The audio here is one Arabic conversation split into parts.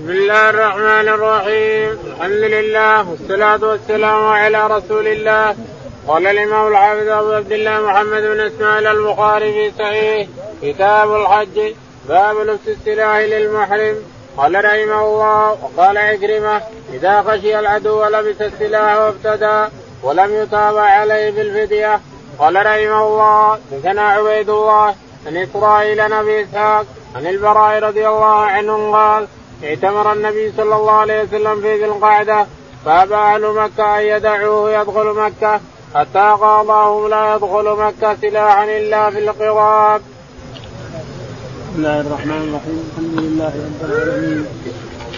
بسم الله الرحمن الرحيم. الحمد لله والصلاة والسلام على رسول الله. قال الإمام الحافظ أبو عبد الله محمد بن إسماعيل البخاري في صحيح كتاب الحج باب لبس السلاح للمحرم. قال رحمه الله وقال عكرمة إذا خشي العدو لبس السلاح وابتدى ولم يتابع عليه بالفدية. قال رحمه الله دثنا عبيد الله عن إسرائيل نبي إسحاق عن البراء رضي الله عنه قال اعتمر النبي صلى الله عليه وسلم في ذي القعدة فأبى أهل مكة أن يدعوه يدخل مكة حتى قال لا يدخل مكة سلاحا إلا في القضاب. بسم الله الرحمن الرحيم الحمد لله رب العالمين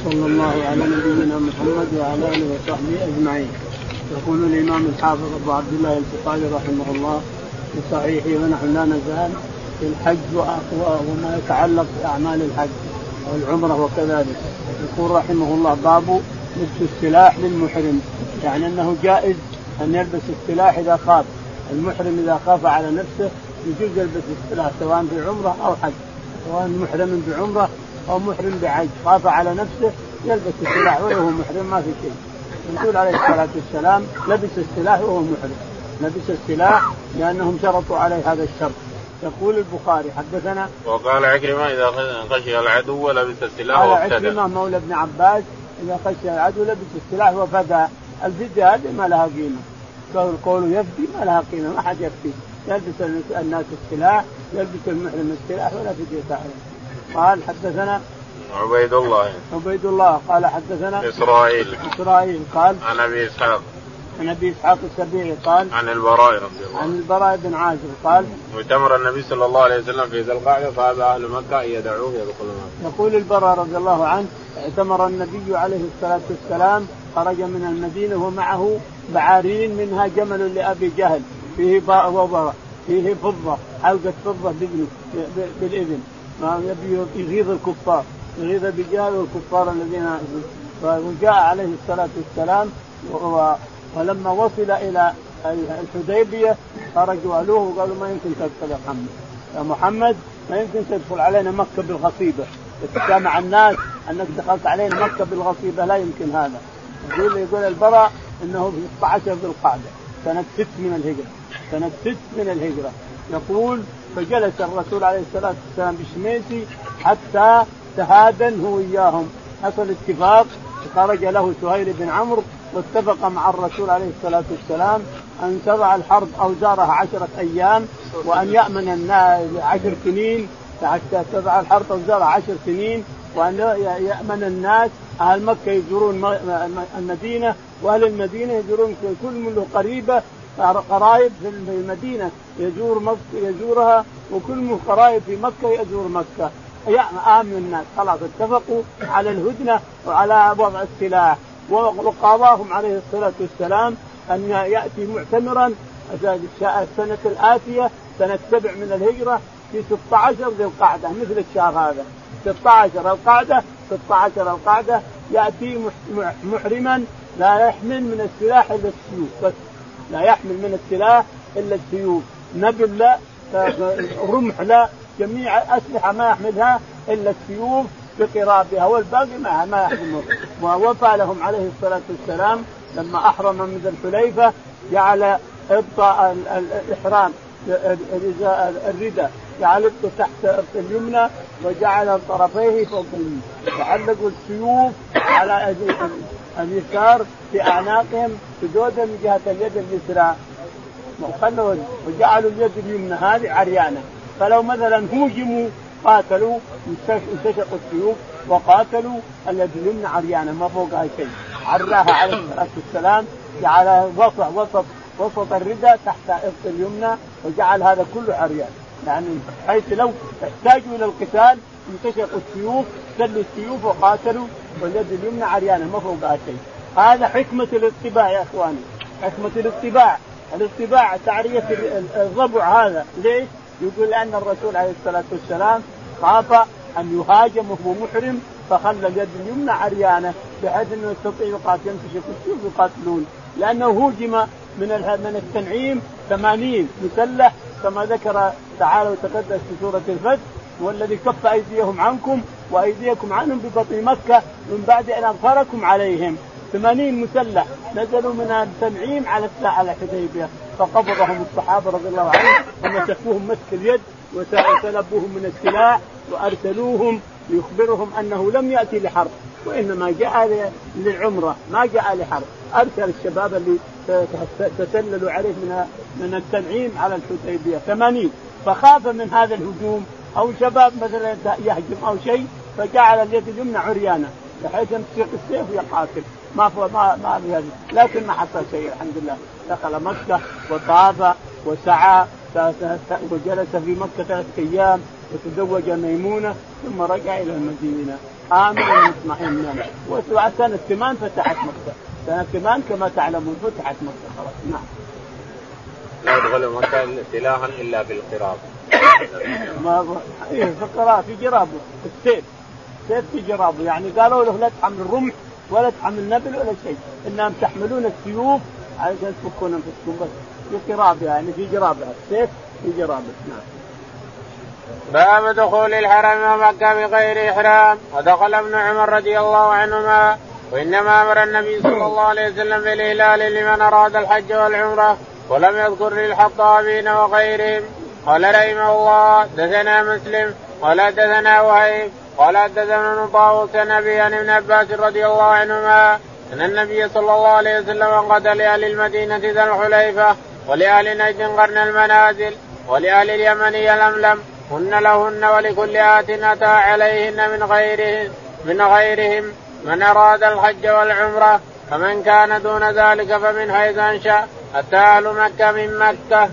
صلى الله على نبينا محمد وعلى آله وصحبه أجمعين. يقول الإمام الحافظ أبو عبد الله البخاري رحمه الله في صحيحه ونحن لا نزال في الحج وما يتعلق بأعمال الحج والعمرة وكذلك. يقول رحمه الله باب لبس السلاح للمحرم. يعني أنه جائز أن يلبس السلاح إذا خاف. المحرم إذا خاف على نفسه يجوز يلبس السلاح سواء في عمره أو حج. سواء محرم بعمرة أو محرم بحج خاف على نفسه يلبس السلاح وهو محرم ما في شيء. الرسول عليه الصلاة والسلام لبس السلاح وهو محرم. لبس السلاح لأنهم شرطوا عليه هذا الشرط. يقول البخاري حدثنا وقال عكرمة إذا خشي العدو لبس السلاح قال عكرمة مولى ابن عباس إذا خشي العدو لبس السلاح وفدى. الفدية هذه ما لها قيمة. قول يفدي ما لها قيمة ما حد يفدي. يلبس الناس السلاح يلبس المحرم السلاح ولا فدية عليه قال حدثنا عبيد الله. عبيد الله قال حدثنا إسرائيل. إسرائيل قال عن أبي إسحاق. عن أبي إسحاق السبيعي قال عن البراء رضي الله عن البراء بن عازب قال وتمر النبي صلى الله عليه وسلم في ذي القعدة فأبى أهل مكة أن يدعوه يدخل مكة. يقول البراء رضي الله عنه اعتمر النبي عليه الصلاة والسلام خرج من المدينة ومعه بعارين منها جمل لأبي جهل فيه باء وبراء فيه فضة حلقة فضة يبي يغيظ الكفار يغيظ بجهل والكفار الذين وجاء عليه الصلاة والسلام ولما وصل إلى الحديبية خرجوا الوه وقالوا ما يمكن تدخل يا محمد. يا محمد ما يمكن تدخل علينا مكة بالغصيبة. تجتمع الناس أنك دخلت علينا مكة بالغصيبة لا يمكن هذا. يقول يقول البراء إنه في 16 ذي القعدة سنة ست من الهجرة. سنة ست من الهجرة. يقول فجلس الرسول عليه الصلاة والسلام بشميسي حتى تهادن هو اياهم حصل اتفاق خرج له سهيل بن عمرو واتفق مع الرسول عليه الصلاة والسلام أن تضع الحرب أوزارها عشرة أيام وأن يأمن الناس عشر سنين حتى تضع الحرب أوزارها عشر سنين وأن يأمن الناس أهل مكة يزورون المدينة وأهل المدينة يزورون كل من قريبة قرايب في المدينة يزور مكة يزورها وكل من قرايب في مكة يزور مكة. آمن الناس خلاص اتفقوا على الهدنة وعلى وضع السلاح. وقاضاهم عليه الصلاة والسلام أن يأتي معتمرا السنة الآتية سنة سبع من الهجرة في 16 ذي القعدة مثل الشهر هذا. 16 القعدة 16 القعدة يأتي محرما لا يحمل من السلاح إلا السيوف بس لا يحمل من السلاح إلا السيوف. نبل لا رمح لا جميع الاسلحه ما يحملها إلا السيوف بقرابها والباقي ما ما يحرمه. ووفى لهم عليه الصلاة والسلام لما أحرم من الحليفة جعل إبطاء الإحرام الردى جعل تحت اليمنى وجعل طرفيه فوق اليمنى. وعلقوا السيوف على اليسار في أعناقهم سجودا من جهة اليد اليسرى. وجعلوا اليد اليمنى هذه عريانة. فلو مثلا هوجموا قاتلوا انتشقوا السيوف وقاتلوا الذي اليمنى عريانه. ما فوقها شيء. عراها عليه الصلاة والسلام. جعل وسط وسط وسط الردى تحت ابط اليمنى وجعل هذا كله عريان. يعني حيث لو احتاجوا إلى القتال انتشقوا السيوف سلوا السيوف وقاتلوا واليد اليمنى عريانه. ما فوقها شيء. هذا حكمة الاتباع يا إخواني. حكمة الاتباع. الاتباع تعرية الضبع هذا. ليش؟ يقول لأن الرسول عليه الصلاة والسلام خاف أن يهاجم وهو محرم فخلى اليد اليمنى عريانة بحيث إنه يستطيع يقاتل ينكشف السيوف يقاتلون. لأنه هوجم من من التنعيم ثمانين مسلح كما ذكر تعالى وتقدس في سورة الفتح والذي كف أيديهم عنكم وأيديكم عنهم ببطن مكة من بعد أن اظفركم عليهم. ثمانين مسلح نزلوا من التنعيم على على الحديبية. فقبضهم الصحابة رضي الله عنهم ومسكوهم مسك اليد وسلبوهم من السلاح وأرسلوهم ليخبرهم أنه لم يأتي لحرب وإنما جاء للعمره ما جاء لحرب. أرسل الشباب اللي تسللوا عليه من من التنعيم على الحديبيه 80 فخاف من هذا الهجوم أو شباب مثلا يهجم أو شيء فجعل اليد اليمنى عريانة بحيث يمسك السيف ويقاتل ما ما ما لكن ما حصل شيء الحمد لله. دخل مكة وطاف وسعى وجلس في مكة ثلاث أيام وتزوج ميمونة ثم رجع إلى المدينة. امنا مطمئنا. وسنه ثمان فتحت مكة. سنة ثمان كما تعلمون فتحت مكة خلاص. نعم. لا يدخل مكة سلاحا إلا بالقراب ما إيه في جرابه السيف. سيف في جرابه. يعني قالوا له لا تحمل الرمح ولا تحمل نبل ولا شيء. إنهم تحملون السيوف علشان تفكون انفسكم بس في قرابه يعني في جرابه السيف في جرابه نعم. باب دخول الحرم ومكة بغير إحرام. ودخل ابن عمر رضي الله عنهما. وإنما أمر النبي صلى الله عليه وسلم بالإهلال لمن أراد الحج والعمرة ولم يذكر للحطابين وغيرهم. قال رحمه الله دثنا مسلم قال دثنا وهيب قال حدثنا طاووس نبي عن ابن عباس رضي الله عنهما إن النبي صلى الله عليه وسلم قد لأهل المدينة ذا الحليفة ولأهل نجد قرن المنازل ولأهل اليمن يلملم هن لهن ولكل آت أتى عليهن من غيرهن من غيرهم من أراد الحج والعمرة فمن كان دون ذلك فمن حيث أنشأ أتى أهل مكة من مكة.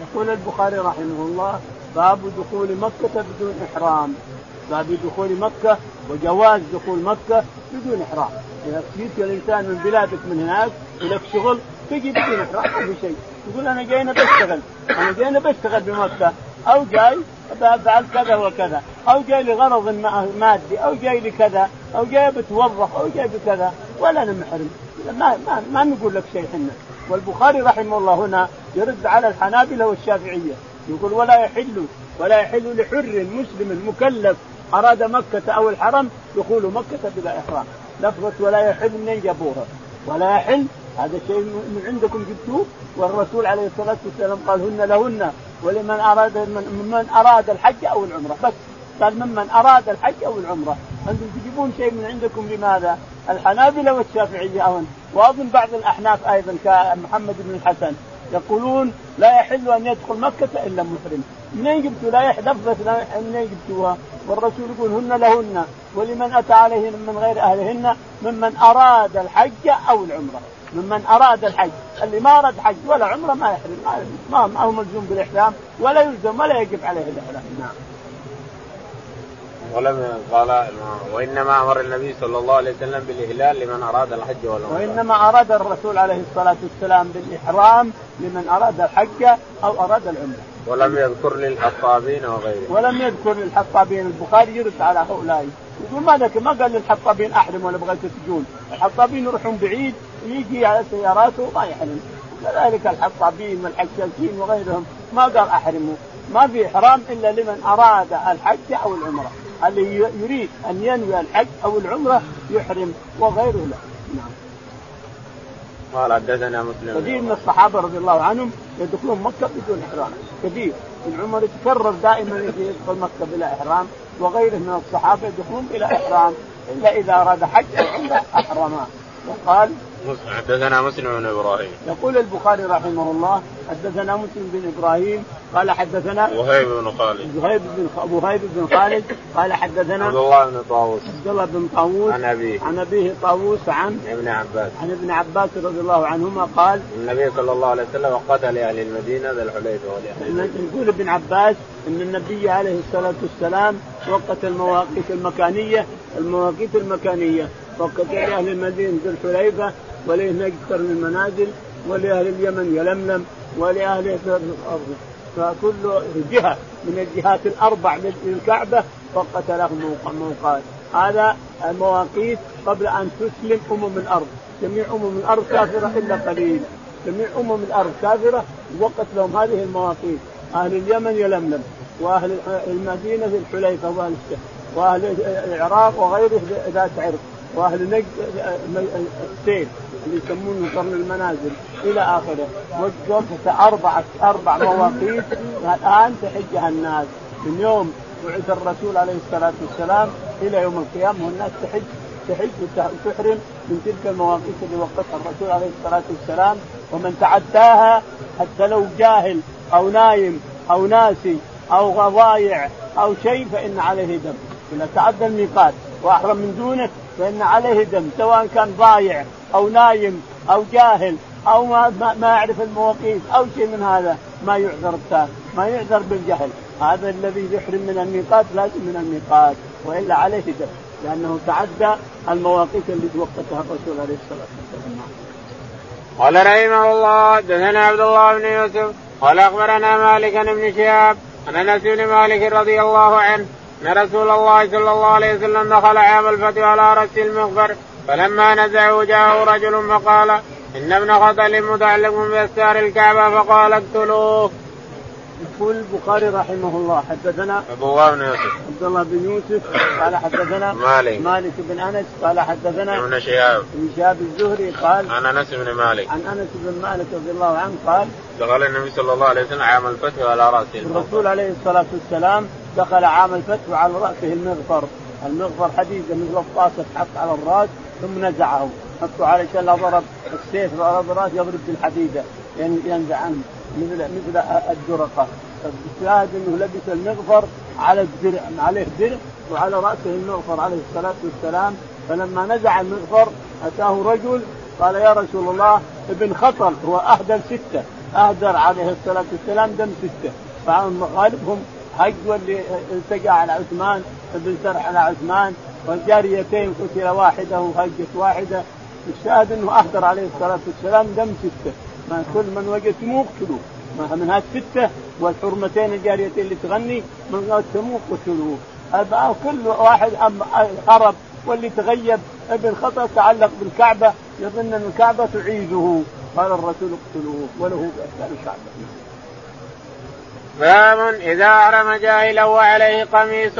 يقول البخاري رحمه الله باب دخول مكة بدون إحرام باب دخول مكة وجواز دخول مكة بدون إحرام. إذا جيت الإنسان من بلادك من هناك ولك شغل تجي بدون إحرام ما في شيء. يقول أنا جاي بشتغل. أنا جاي بشتغل بمكة. أو جاي افعل كذا وكذا. أو جاي لغرض مادي. أو جاي لكذا. أو جاي بتوظف. أو جاي بكذا. ولا أنا محرم. ما ما, ما نقول لك شيء إحنا. والبخاري رحمه الله هنا يرد على الحنابلة والشافعية. يقول ولا يحل ولا يحل لحر مسلم مكلف أراد مكة أو الحرم دخول مكة بلا إحرام. لفظة ولا يحل منين جابوها ولا يحل هذا شيء من عندكم جبتوه؟ والرسول عليه الصلاة والسلام قال هن لهن ولمن أراد من من أراد الحج أو العمرة. بس قال ممن أراد الحج أو العمرة. أنتم تجيبون شيء من عندكم لماذا؟ الحنابلة والشافعية أون وأظن بعض الأحناف أيضا كمحمد بن الحسن. يقولون لا يحل أن يدخل مكة إلا محرم منين جبتوا لا لفظه منين جبتوها؟ والرسول يقول هن لهن ولمن أتى عليهن من غير أهلهن ممن أراد الحج أو العمرة ممن أراد الحج اللي ما أراد حج ولا عمرة ما يحرم ما, ما هو ملزوم بالإحرام ولا يلزم ولا يجب عليه الإحرام نعم ولم قال وإنما أمر النبي صلى الله عليه وسلم بالإهلال لمن أراد الحج والعمرة. وإنما أراد الرسول عليه الصلاة والسلام بالإحرام لمن أراد الحج أو أراد العمرة. ولم يذكر للحطابين وغيرهم. ولم يذكر للحطابين البخاري يرد على هؤلاء يقول ما ذكر ما قال للحطابين أحرم ولا بغيت تجون، الحطابين يروحون بعيد يجي على سياراته وما يحرم. كذلك الحطابين والحشاشين وغيرهم ما قال أحرموا، ما في إحرام إلا لمن أراد الحج أو العمرة. اللي يريد أن ينوي الحج أو العمرة يحرم وغيره لا قال حدثنا مسلم كثير من الصحابة رضي الله عنهم يدخلون مكة بدون إحرام. كثير. العمر يتكرر دائما يدخل مكة بلا إحرام وغيره من الصحابة يدخلون بلا إحرام إلا إذا أراد حج أو عمرة احرما وقال حدثنا مسلم بن إبراهيم. يقول البخاري رحمه الله حدثنا مسلم بن إبراهيم قال حدثنا وهيب بن خالد. وهيب بن وهيب بن خالد قال حدثنا عبد الله بن طاووس. عبد الله بن طاووس عن أبيه. عن أبيه طاووس عن ابن عباس. عن ابن عباس رضي الله عنهما قال النبي صلى الله عليه وسلم قتل لاهل المدينة ذا الحليفه يقول ابن عباس إن النبي عليه الصلاة والسلام وقت المواقيت المكانية المواقيت المكانية. وقت لأهل المدينة ذي الحليفة ولأهل نجد من المنازل ولأهل اليمن يلملم الأرض فكل جهة من الجهات الأربع للكعبة وقت لهم موقعات هذا المواقيت قبل أن تسلم أمم الأرض. جميع أمم الأرض كافرة إلا قليل. جميع أمم الأرض كافرة وقت لهم هذه المواقيت. أهل اليمن يلملم وأهل المدينة الحليفة وأهل وأهل العراق وغيره ذات عرق وأهل نجد السيل اللي يسمونه قرن المنازل إلى آخره. وقفت أربع أربع مواقيت الآن تحجها الناس. من يوم بعث الرسول عليه الصلاة والسلام إلى يوم القيامة والناس تحج تحج وتحرم من تلك المواقيت اللي وقتها الرسول عليه الصلاة والسلام. ومن تعداها حتى لو جاهل أو نايم أو ناسي أو ضايع أو شيء فإن عليه دم. إذا تعدى الميقات واحرم من دونه فإن عليه دم سواء كان ضايع أو نايم أو جاهل أو ما ما يعرف المواقيت أو شيء من هذا ما يعذر ما يعذر بالجهل هذا الذي يحرم من الميقات لازم من الميقات وإلا عليه دم لأنه تعدى المواقيت اللي توقتها الرسول عليه الصلاة والسلام. قال رحمه الله دثنا عبد الله بن يوسف قال أخبرنا مالك بن شهاب عن أنس بن مالك رضي الله عنه إن رسول الله صلى الله عليه وسلم دخل عام الفتح على رأس المغفر فلما نزعه جاءه رجل فقال إن ابن خطل متعلق باستار الكعبة فقال اقتلوه. يقول البخاري رحمه الله حدثنا الله بن يوسف. عبد الله بن يوسف قال حدثنا مالك. مالك بن أنس قال حدثنا ابن شهاب. ابن شهاب الزهري قال عن أنس بن مالك. عن أنس بن مالك رضي الله عنه قال دخل النبي صلى الله عليه وسلم عام الفتح على راسه الرسول عليه الصلاة والسلام دخل عام الفتح وعلى رأسه المغفر. المغفر حديده مثل الطاسه تحط على الراس ثم نزعه. حطوا علشان لا ضرب السيف على الراس يضرب بالحديدة. ينزع عنه. مثل مثل الدرقة. الشاهد إنه لبس المغفر على الدرع عليه درع وعلى رأسه المغفر عليه الصلاة والسلام. فلما نزع المغفر أتاه رجل قال يا رسول الله ابن خطل هو أهدر ستة. أهدر عليه الصلاة والسلام دم ستة. فغالبهم هج واللي التقى على عثمان ابن سرح على عثمان والجاريتين قتل واحدة وهجت واحدة. الشاهد إنه أهدر عليه الصلاة والسلام دم سته ما كل من وجدتموه اقتلوه من هالسته والحرمتين الجاريتين اللي تغني من قتلوه. قتلوه كل واحد هرب واللي تغيب ابن خطر تعلق بالكعبة يظن إن الكعبة تعيده. قال الرسول اقتلوه وله الكعبة. باب إذا احرم جاهلا وعليه قميص.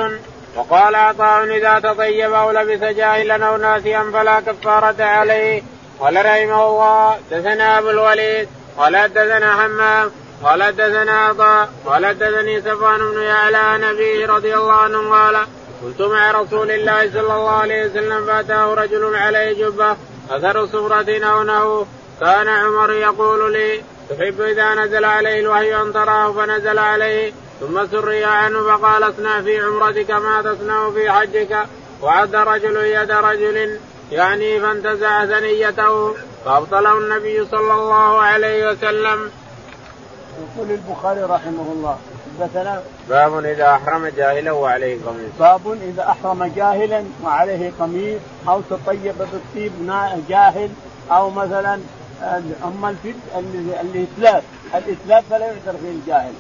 وقال عطاء إذا تطيب أو لبس جاهلا أو ناسيا فلا كفارة عليه. قال رحمه الله دثنا أبو الوليد قال حدثنا حمام قال حدثنا عطاء قال حدثني سفان بن يعلى عن أبيه رضي الله عنه قال كنت مع رسول الله صلى الله عليه وسلم فأتاه رجل عليه جبة أثر صفرة أو نهو كان عمر يقول لي تحب إذا نزل عليه الوحي أن تراه فنزل عليه ثم سري عنه فقال اصنع في عمرتك ما تصنع في حجك وعد رجل يد رجل يعني فانتزع ثنيته فأبطله النبي صلى الله عليه وسلم. يقول البخاري رحمه الله حدثنا باب إذا أحرم جاهلا وعليه قميص. باب إذا أحرم جاهلا وعليه قميص أو تطيب بالطيب جاهل أو مثلا أما الفد الاتلاف الاتلاف فلا يعذر فيه الجاهل.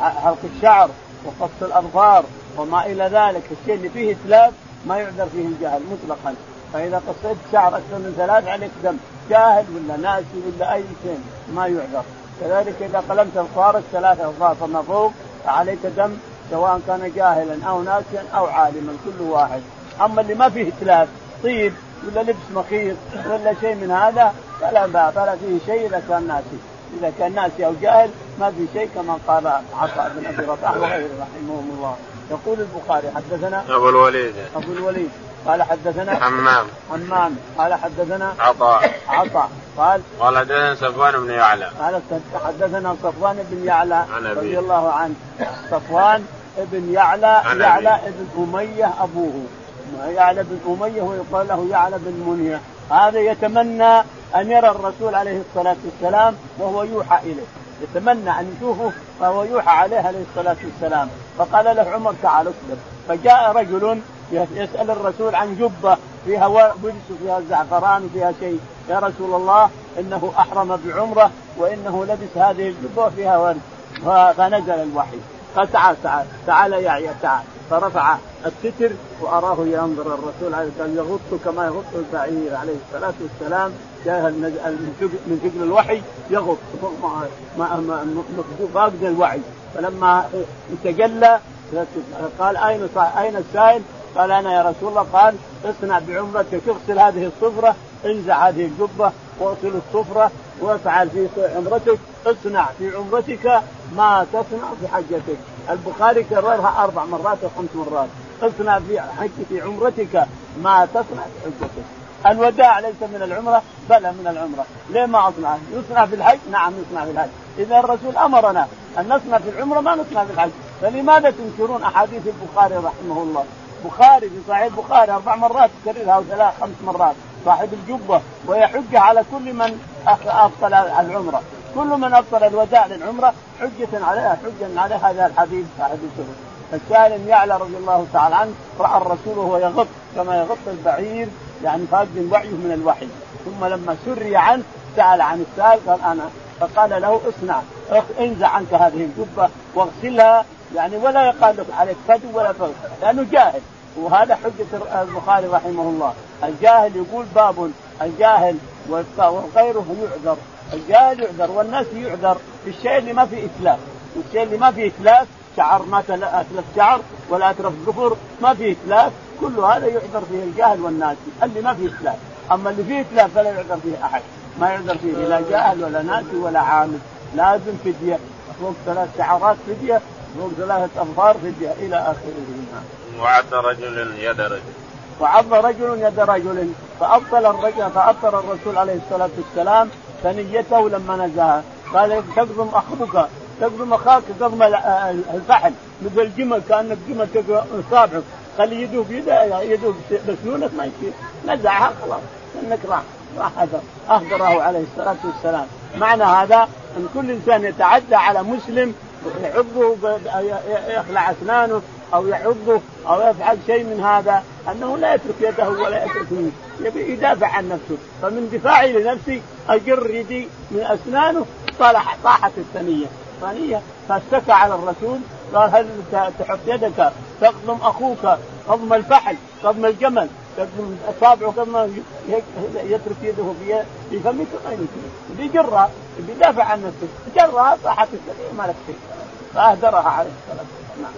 حلق الشعر وقص الاظفار وما إلى ذلك. الشيء اللي فيه اتلاف ما يعذر فيه الجاهل مطلقا. فإذا قصيت شعر أكثر من ثلاث عليك دم. جاهل ولا ناسي ولا أي شيء ما يعذر كذلك إذا قلمت الفارس ثلاثة اظفار فما فوق فعليك دم سواء كان جاهلا أو ناسيا أو عالما كل واحد. أما اللي ما فيه اتلاف طيب ولا لبس مخيط ولا شيء من هذا فلا بأس فلا فيه شيء إذا كان ناسي. إذا كان ناسي أو جاهل ما في شيء كما قال عطاء بن أبي رباح وغيره رحمهم الله. يقول البخاري حدثنا أبو الوليد. أبو الوليد. قال حدثنا حمام. حمام. قال حدثنا عطاء. عطاء. قال قال حدثنا صفوان بن يعلى. قال حدثنا صفوان بن يعلى رضي الله عنه. صفوان بن يعلى يعلى بن أمية أبوه. يعلى بن أمية ويقال له يعلى بن منيه هذا يتمنى أن يرى الرسول عليه الصلاة والسلام وهو يوحى إليه. يتمنى أن يشوفه وهو يوحى عليه عليه الصلاة والسلام. فقال له عمر تعال اصبر. فجاء رجل يسأل الرسول عن جبة. فيها ورد وفيها زعفران وفيها شيء. يا رسول الله إنه أحرم بعمرة وإنه لبس هذه الجبة وفيها ورد. فنزل الوحي. قال تعال تعال تعال يا تعال. فرفع الستر وأراه ينظر الرسول عليه الصلاة يغط كما يغط البعير عليه الصلاة والسلام. جاء من ثقل الوحي يغط فاقد الوعي فلما تجلى قال أين أين السائل؟ قال أنا يا رسول الله. قال اصنع بعمرتك اغسل هذه الصفرة. انزع هذه الجبة واغسل الصفره وافعل في عمرتك اصنع في عمرتك ما تصنع في حجتك. البخاري كررها أربع مرات أو خمس مرات. اصنع في حج في عمرتك ما تصنع في حجتك. الوداع ليس من العمرة بلى من العمرة. ليه ما أصنع؟ يصنع في الحج؟ نعم يصنع في الحج. إذا الرسول أمرنا أن نصنع في العمرة ما نصنع في الحج. فلماذا تنكرون أحاديث البخاري رحمه الله؟ بخاري في صحيح البخاري أربع مرات يكررها أو ثلاث خمس مرات. صاحب الجبة ويحج على كل من أبطل العمرة. كل من أبطل الوداع للعمرة حجة عليها حجة على هذا الحديث صاحب السنة السالم يعلى رضي الله تعالى عنه رأى الرسول وهو يغط كما يغط البعير يعني فاقد وعيه من الوحي. ثم لما سري عنه سأل عن السائل قال أنا فقال له اصنع انزع عنك هذه الجبة واغسلها يعني ولا يقال لك عليك فدو ولا فدو لأنه جاهل. وهذا حجة البخاري رحمه الله. الجاهل يقول باب الجاهل وغيره يعذر الجاهل يعذر والناس يعذر في الشيء اللي ما فيه إتلاف. الشيء اللي ما فيه إتلاف شعر ما أتلف شعر ولا أتلف قفر ما فيه إتلاف. كل هذا يعذر فيه الجاهل والناس اللي ما فيه إتلاف. أما اللي فيه إتلاف فلا يعذر فيه أحد. ما يعذر فيه لا جاهل ولا ناسي ولا عامل. لازم فدية. فوق ثلاث شعرات فدية فوق ثلاثة أظفار فدية إلى آخره وعض رجل يد رجل. وعض رجل يد رجل. فأبطل الرجل فأبطل الرسول عليه الصلاة والسلام ثنيته لما نزاها قال تقضم أخوك تقضم أخاك. قضم الفحل. مثل الجمل كأنك جمل تقضم أصابعك خلي يده بيده يده بسنونك ما يصير. نزعها خلاص إنك راح راح أهدره عليه الصلاة والسلام. معنى هذا أن كل إنسان يتعدى على مسلم يعضه يخلع أسنانه أو يعضه أو يفعل شيء من هذا أنه لا يترك يده ولا يترك منه يبي يدافع عن نفسه. فمن دفاعي لنفسي أجر يدي من أسنانه صالح طاحت الثنية. ثانية فاشتكى على الرسول قال هل تحط يدك؟ تقضم أخوك قضم الفحل قضم الجمل تقضم أصابعه كما يترك يده في فمك ما يمكن بيجرها بيدافع عن نفسه. جرها طاحت الثنية ما لك شيء. فاهدرها عليه الصلاة والسلام.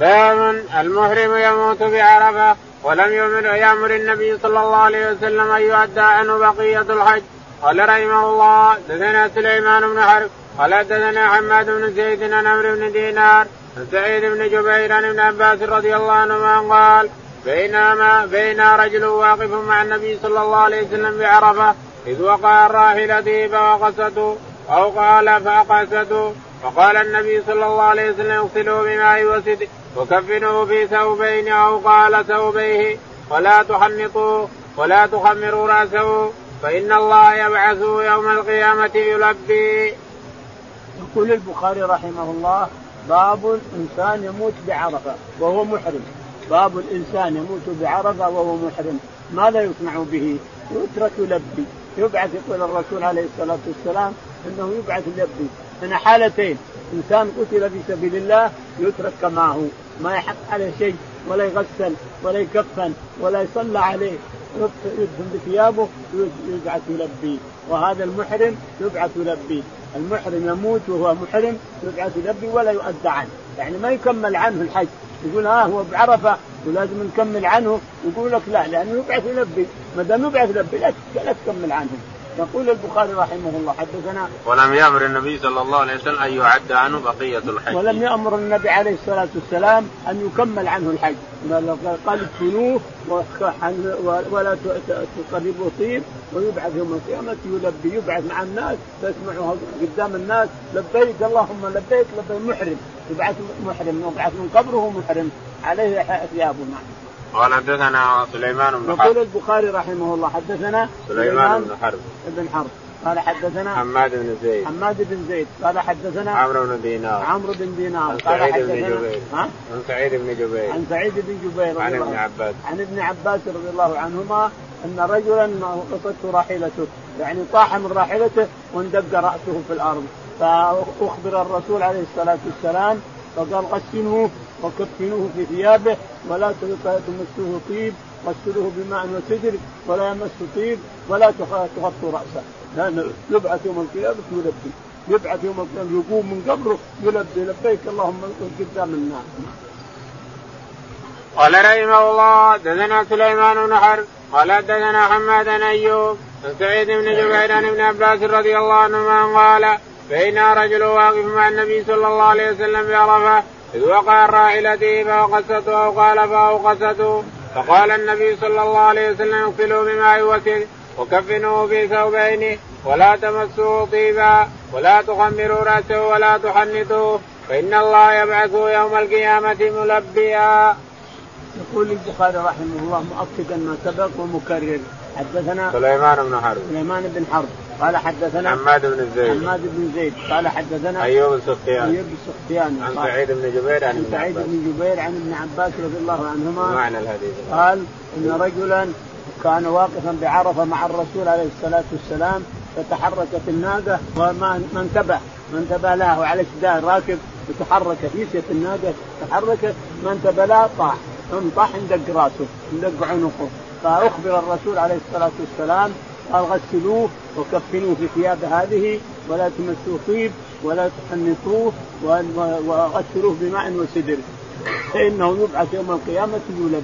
باب المحرم يموت بعرفة ولم يمر يأمر النبي صلى الله عليه وسلم أن يؤدى عنه بقية الحج قال رحمه الله دثنا سليمان بن حرب قال دثنا حماد بن زيد عن عمرو بن دينار سعيد بن جبير عن ابن عباس رضي الله عنهما قال بينما بين رجل واقف مع النبي صلى الله عليه وسلم بعرفة إذ وقع الراحلة فوقسته أو قال فاقسته فقال النبي صلى الله عليه وسلم اغسلوا بماء وسد وكفنوا في ثوبين أو قال ثوبيه. ولا تحنطوا ولا تخمروا رأسه. فإن الله يبعثه يوم القيامة يلبي. يقول البخاري رحمه الله باب الإنسان يموت بعرفة وهو محرم. باب الإنسان يموت بعرفة وهو محرم. ماذا يصنع به؟ يترك يلبي يبعث يقول الرسول عليه الصلاة والسلام إنه يبعث يلبي من حالتين إنسان قتل في سبيل الله يترك كما هو. ما يحق عليه شيء ولا يغسل ولا يكفن ولا يصلى عليه. يدفن بثيابه يبعث يلبي وهذا المحرم يبعث يلبي المحرم يموت وهو محرم يبعث يلبي ولا يؤدى عنه. يعني ما يكمل عنه الحج. يقول ها هو بعرفة. ولازم نكمل عنه. يقول لك لا لأنه يبعث يلبي ما دام يبعث يلبي لا تكمل عنه. يقول البخاري رحمه الله حدثنا ولم يأمر النبي صلا الله عليه وسلم أن يعد عنه بقية الحج. ولم يأمر النبي عليه الصلاة والسلام أن يكمل عنه الحج. قال ادفنوه ولا تقربوا طيب ويبعث يوم القيامة يلبي يبعث مع الناس فيسمعوا قدام الناس لبيك اللهم لبيك لبيك محرم. يبعث محرم يبعث من قبره محرم. عليه ثيابه. نعم قال حدثنا سليمان بن حرب. يقول البخاري رحمه الله حدثنا سليمان بن حرب. بن حرب. قال حدثنا حماد بن زيد. حماد بن زيد. قال حدثنا عمرو بن دينار. عمرو بن دينار. عن سعيد بن جبير. ها؟ عن سعيد بن جبير. عن سعيد بن جبير عن ابن عباس. عن ابن عباس رضي الله عنهما أن رجلا قصته راحلته. يعني طاح من راحلته واندق رأسه في الأرض. فأخبر الرسول عليه الصلاة والسلام فقال غسلوه وكفنوه في ثيابه ولا تمسوه طيب غسلوه بماء وسدر ولا يمس طيب ولا تغطوا رأسه. لأنه يبعث يوم القيامة يلبي يبعث يوم القيامة يقوم من قبره يلبي لبيك اللهم قدام الناس. قال رحمه الله دثنا سليمان بن حرب قال دثنا حماد بن أيوب عن سعيد بن جبير عن ابن عباس رضي الله عنهما قال بين رجل واقف مع النبي صلى الله عليه وسلم بعرفه إذ وقع الراحلته فاوقسته أو قال فاوقسته فقال النبي صلى الله عليه وسلم اغسلوا بماء وسل وكفنوه في ثوبين ولا تمسوه طيبا ولا تخمروا رأسه ولا تحنطوه فإن الله يبعثه يوم القيامة ملبيا. يقول البخاري رحمه الله مؤكدا ما سبق ومكرر حدثنا سليمان بن حرب. سليمان بن حرب. قال حدثنا حماد بن زيد. حماد بن زيد. قال حدثنا أيوب السختياني أيوب السختياني عن سعيد بن جبير عن ابن سعيد بن جبير عن ابن عباس رضي الله عنهما معنى الحديث. قال إن رجلا كان واقفا بعرفة مع الرسول عليه الصلاة والسلام فتحركت الناقة وما ما انتبه ما انتبه لها وعلى شداه راكب وتحركت نسيت الناقة تحركت ما انتبه لها طاح. انطح اندق راسه اندق عنقه. فاخبر الرسول عليه الصلاة والسلام قال غسلوه وكفنوه في ثياب هذه ولا تمسوه طيب ولا تحنطوه وغسلوه بماء وسدر. فإنه يبعث يوم القيامة يلبي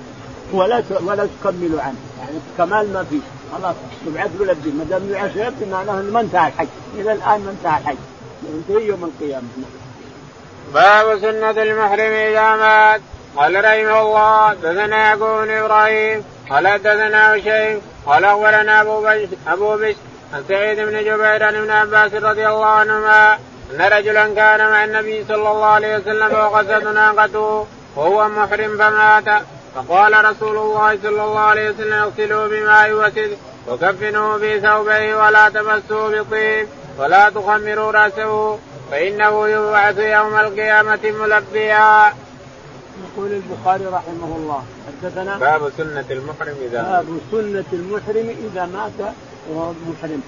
ولا ولا تكملوا عنه. يعني كمال ما فيه. خلاص يبعث يلبي ما دام يبعث يلبي معناه ما انتهى الحج. إلى الآن ما انتهى الحج. ينتهي يوم القيامة. باب سنة المحرم إذا مات. قال رحمه الله دثنا يعقوب بن إبراهيم قال دثنا هشيم قال أخبرنا أبو بش أبو بش عن سعيد بن جبير عن ابن عباس رضي الله عنهما أن رجلا كان مع النبي صلى الله عليه وسلم وقصد ناقته وهو محرم فمات. فقال رسول الله صلى الله عليه وسلم اغسلوا بماء وسد وكفنوه في ثوبه ولا تمسوه بطيب ولا تخمروا رأسه فإنه يبعث يوم القيامة ملبيا. يقول البخاري رحمه الله حدثنا باب سنة المحرم إذا باب سنة المحرم إذا مات وهو محرم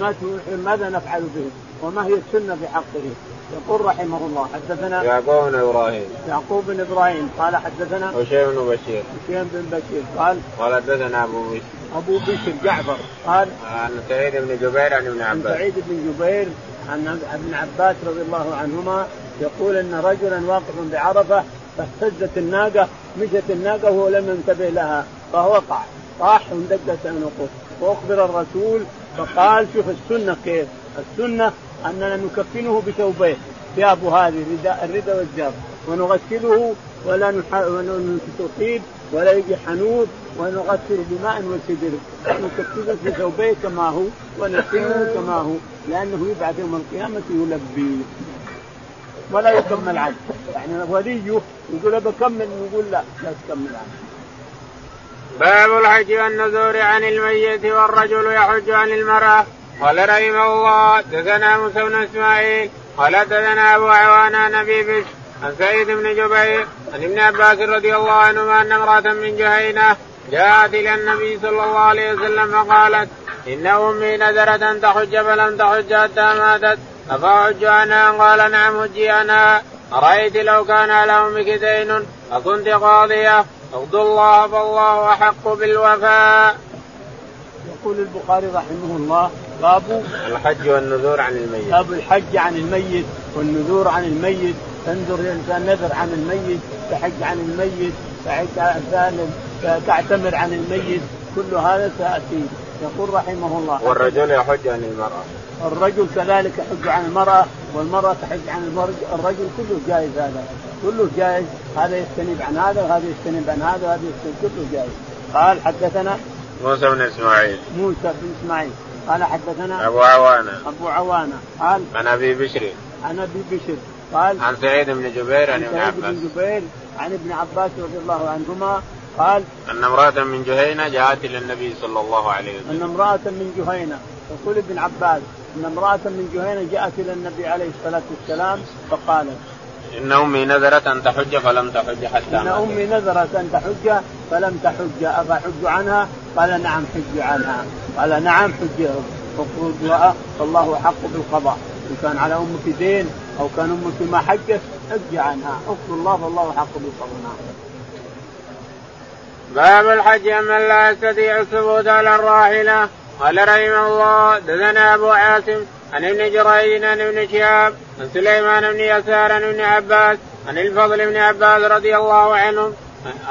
مات محرم ماذا نفعل به؟ وما هي السنة في حقه؟ يقول رحمه الله حدثنا يعقوب بن إبراهيم يعقوب بن إبراهيم قال حدثنا هشيم بن بشير هشيم بن بشير قال قال حدثنا ابو بشر ابو بشر جعفر قال عن سعيد بن جبير عن ابن عباس عن سعيد بن جبير عن ابن عباس رضي الله عنهما يقول ان رجلا واقف بعرفه فاهتزت الناقة مشت الناقة وهو لم ينتبه لها فوقع طاح واندقت عنقه واخبر الرسول فقال شوف السنة كيف. السنة أننا نكفنه بثوبين ثيابه هذه الرداء الرداء والجار. ونغسله ولا نطيب ولا يجي حنوط ونغسله بماء وسدر. نكفنه في ثوبيه كما هو ونحسنه كما هو لأنه يبعث يوم القيامة يلبي. ولا يكمل عنه يعني وليه يقول بكمل يقول لا لا تكمل عنه باب الحج والنذور عن الميت والرجل يحج عن المرأة. قال رحمه الله دثنا موسى بن إسماعيل قال دثنا أبو عوان نبي بش عن سعيد بن جبير عن ابن عباس رضي الله عنهما أن امرأة من جهينة جاءت إلى النبي صلى الله عليه وسلم فقالت إن أمي نذرت أن تحج فلم تحج حتى ماتت. افاحج عنها قال نعم حجي عنها أرأيت لو كان على أمك دين فكنت قاضية. اغضوا الله فالله أحق بالوفاء. يقول البخاري رحمه الله باب الحج والنذور عن الميت. باب الحج عن الميت والنذور عن الميت. تنذر الانسان نذر عن الميت تحج عن الميت تعتمر عن الميت. كل هذا سيأتي. يقول رحمه الله. والرجل يحج عن المرأة. الرجل كذلك يحج عن المرأة والمرأة تحج عن الرجل كله جائز هذا كله جائز. هذا يستنيب عن هذا وهذا يستنيب عن هذا وهذا يستنيب كله جائز قال حدثنا موسى بن إسماعيل. موسى بن إسماعيل. قال حدثنا أبو عوانة. أبو عوانة. قال عن أبي بشر. عن أبي بشر. قال عن سعيد بن جبير عن ابن عباس بن جبير عن ابن عباس رضي الله عنهما. قال أن امرأة من جهينة جاءت إلى النبي صلى الله عليه وسلم. أن امرأة من جهينة. يقول ابن عباس. أن امرأة من جهينة جاءت إلى النبي عليه الصلاة والسلام فقالت إن أمي نذرت أن تحج فلم تحج حتى إن أمي نذرت أن تحج فلم تحج افحج عنها؟ قال نعم حج عنها. قال نعم حج. فالله حق بالقضاء إن كان على أمك دين أو كان أمك ما حجت اجزي عنها. اغفر الله فالله حق بالصبر باب الحج من لا يستطيع الثبوت على الراحلة. قال رحمه الله دثنا أبو عاصم عن ابن جريج عن ابن شهاب عن سليمان بن يسار عن ابن عباس عن الفضل بن عباس رضي الله عنهم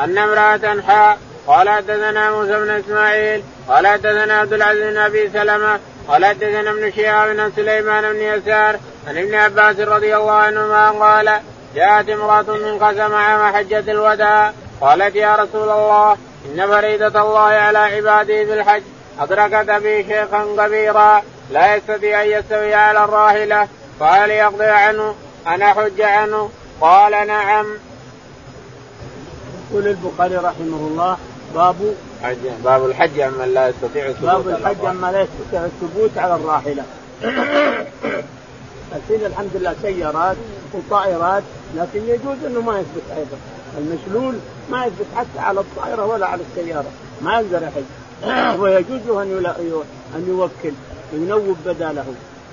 أن امرأة حاء قال حدثنا موسى بن إسماعيل قال حدثنا عبد العزيز بن أبي سلمة قال حدثنا ابن شهاب عن سليمان بن يسار عن ابن عباس رضي الله عنهما قال جاءت امرأة من قسم عام حجة الوداع قالت يا رسول الله إن فريده الله على عباده بالحج أدركت ابي شيخا كبيرا لا يستطيع أن يستوي على الراحلة قال يقضي عنه أنا حج عنه قال نعم. يقول البخاري رحمه الله باب حج باب الحج عمن لا يستطيع الثبوت باب الحج عمن لا يستطيع الثبوت على الراحلة. الحين الحمد لله سيارات وطائرات لكن يجوز إنه ما يثبت أيضا. المشلول ما يثبت حتى على الطائرة ولا على السيارة. ما يقدر يحج. ويجوز له ان أن يوكل ينوب بداله.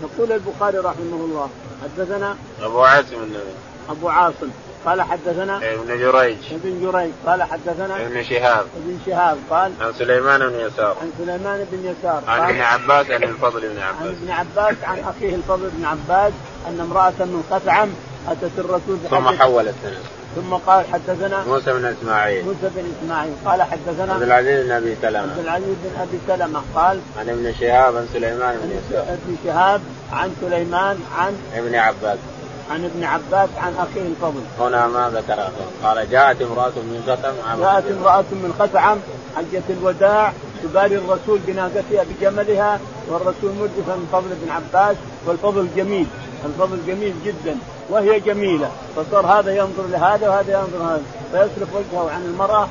يقول البخاري رحمه الله حدثنا أبو عاصم النبي أبو عاصم قال حدثنا ابن جريج. ابن جريج قال حدثنا ابن شهاب. ابن شهاب قال عن سليمان بن يسار. عن سليمان بن يسار عن ابن عباس عن الفضل بن عباس. عن ابن عباس عن أخيه الفضل بن عباس أن امرأة من قطعم أتت الرسول ثم حولت ثم قال حدثنا موسى بن إسماعيل. موسى بن إسماعيل. قال حدثنا عبد العزيز بن أبي سلمة. عبد العزيز بن أبي سلمة قال عن ابن شهاب عن سليمان بن يسار ابن شهاب عن سليمان عن ابن عباس. عن ابن عباس عن أخيه الفضل. هنا ما ذكر قال جاءت امرأة من خثعم جاءت امرأة من خثعم حجة الوداع تباري الرسول بناقتها بجملها والرسول مردف من فضل بن عباس والفضل جميل. الفضل جميل جدا. وهي جميلة. فصار هذا ينظر لهذا وهذا ينظر لهذا. فيصرف وجهه عن المرأة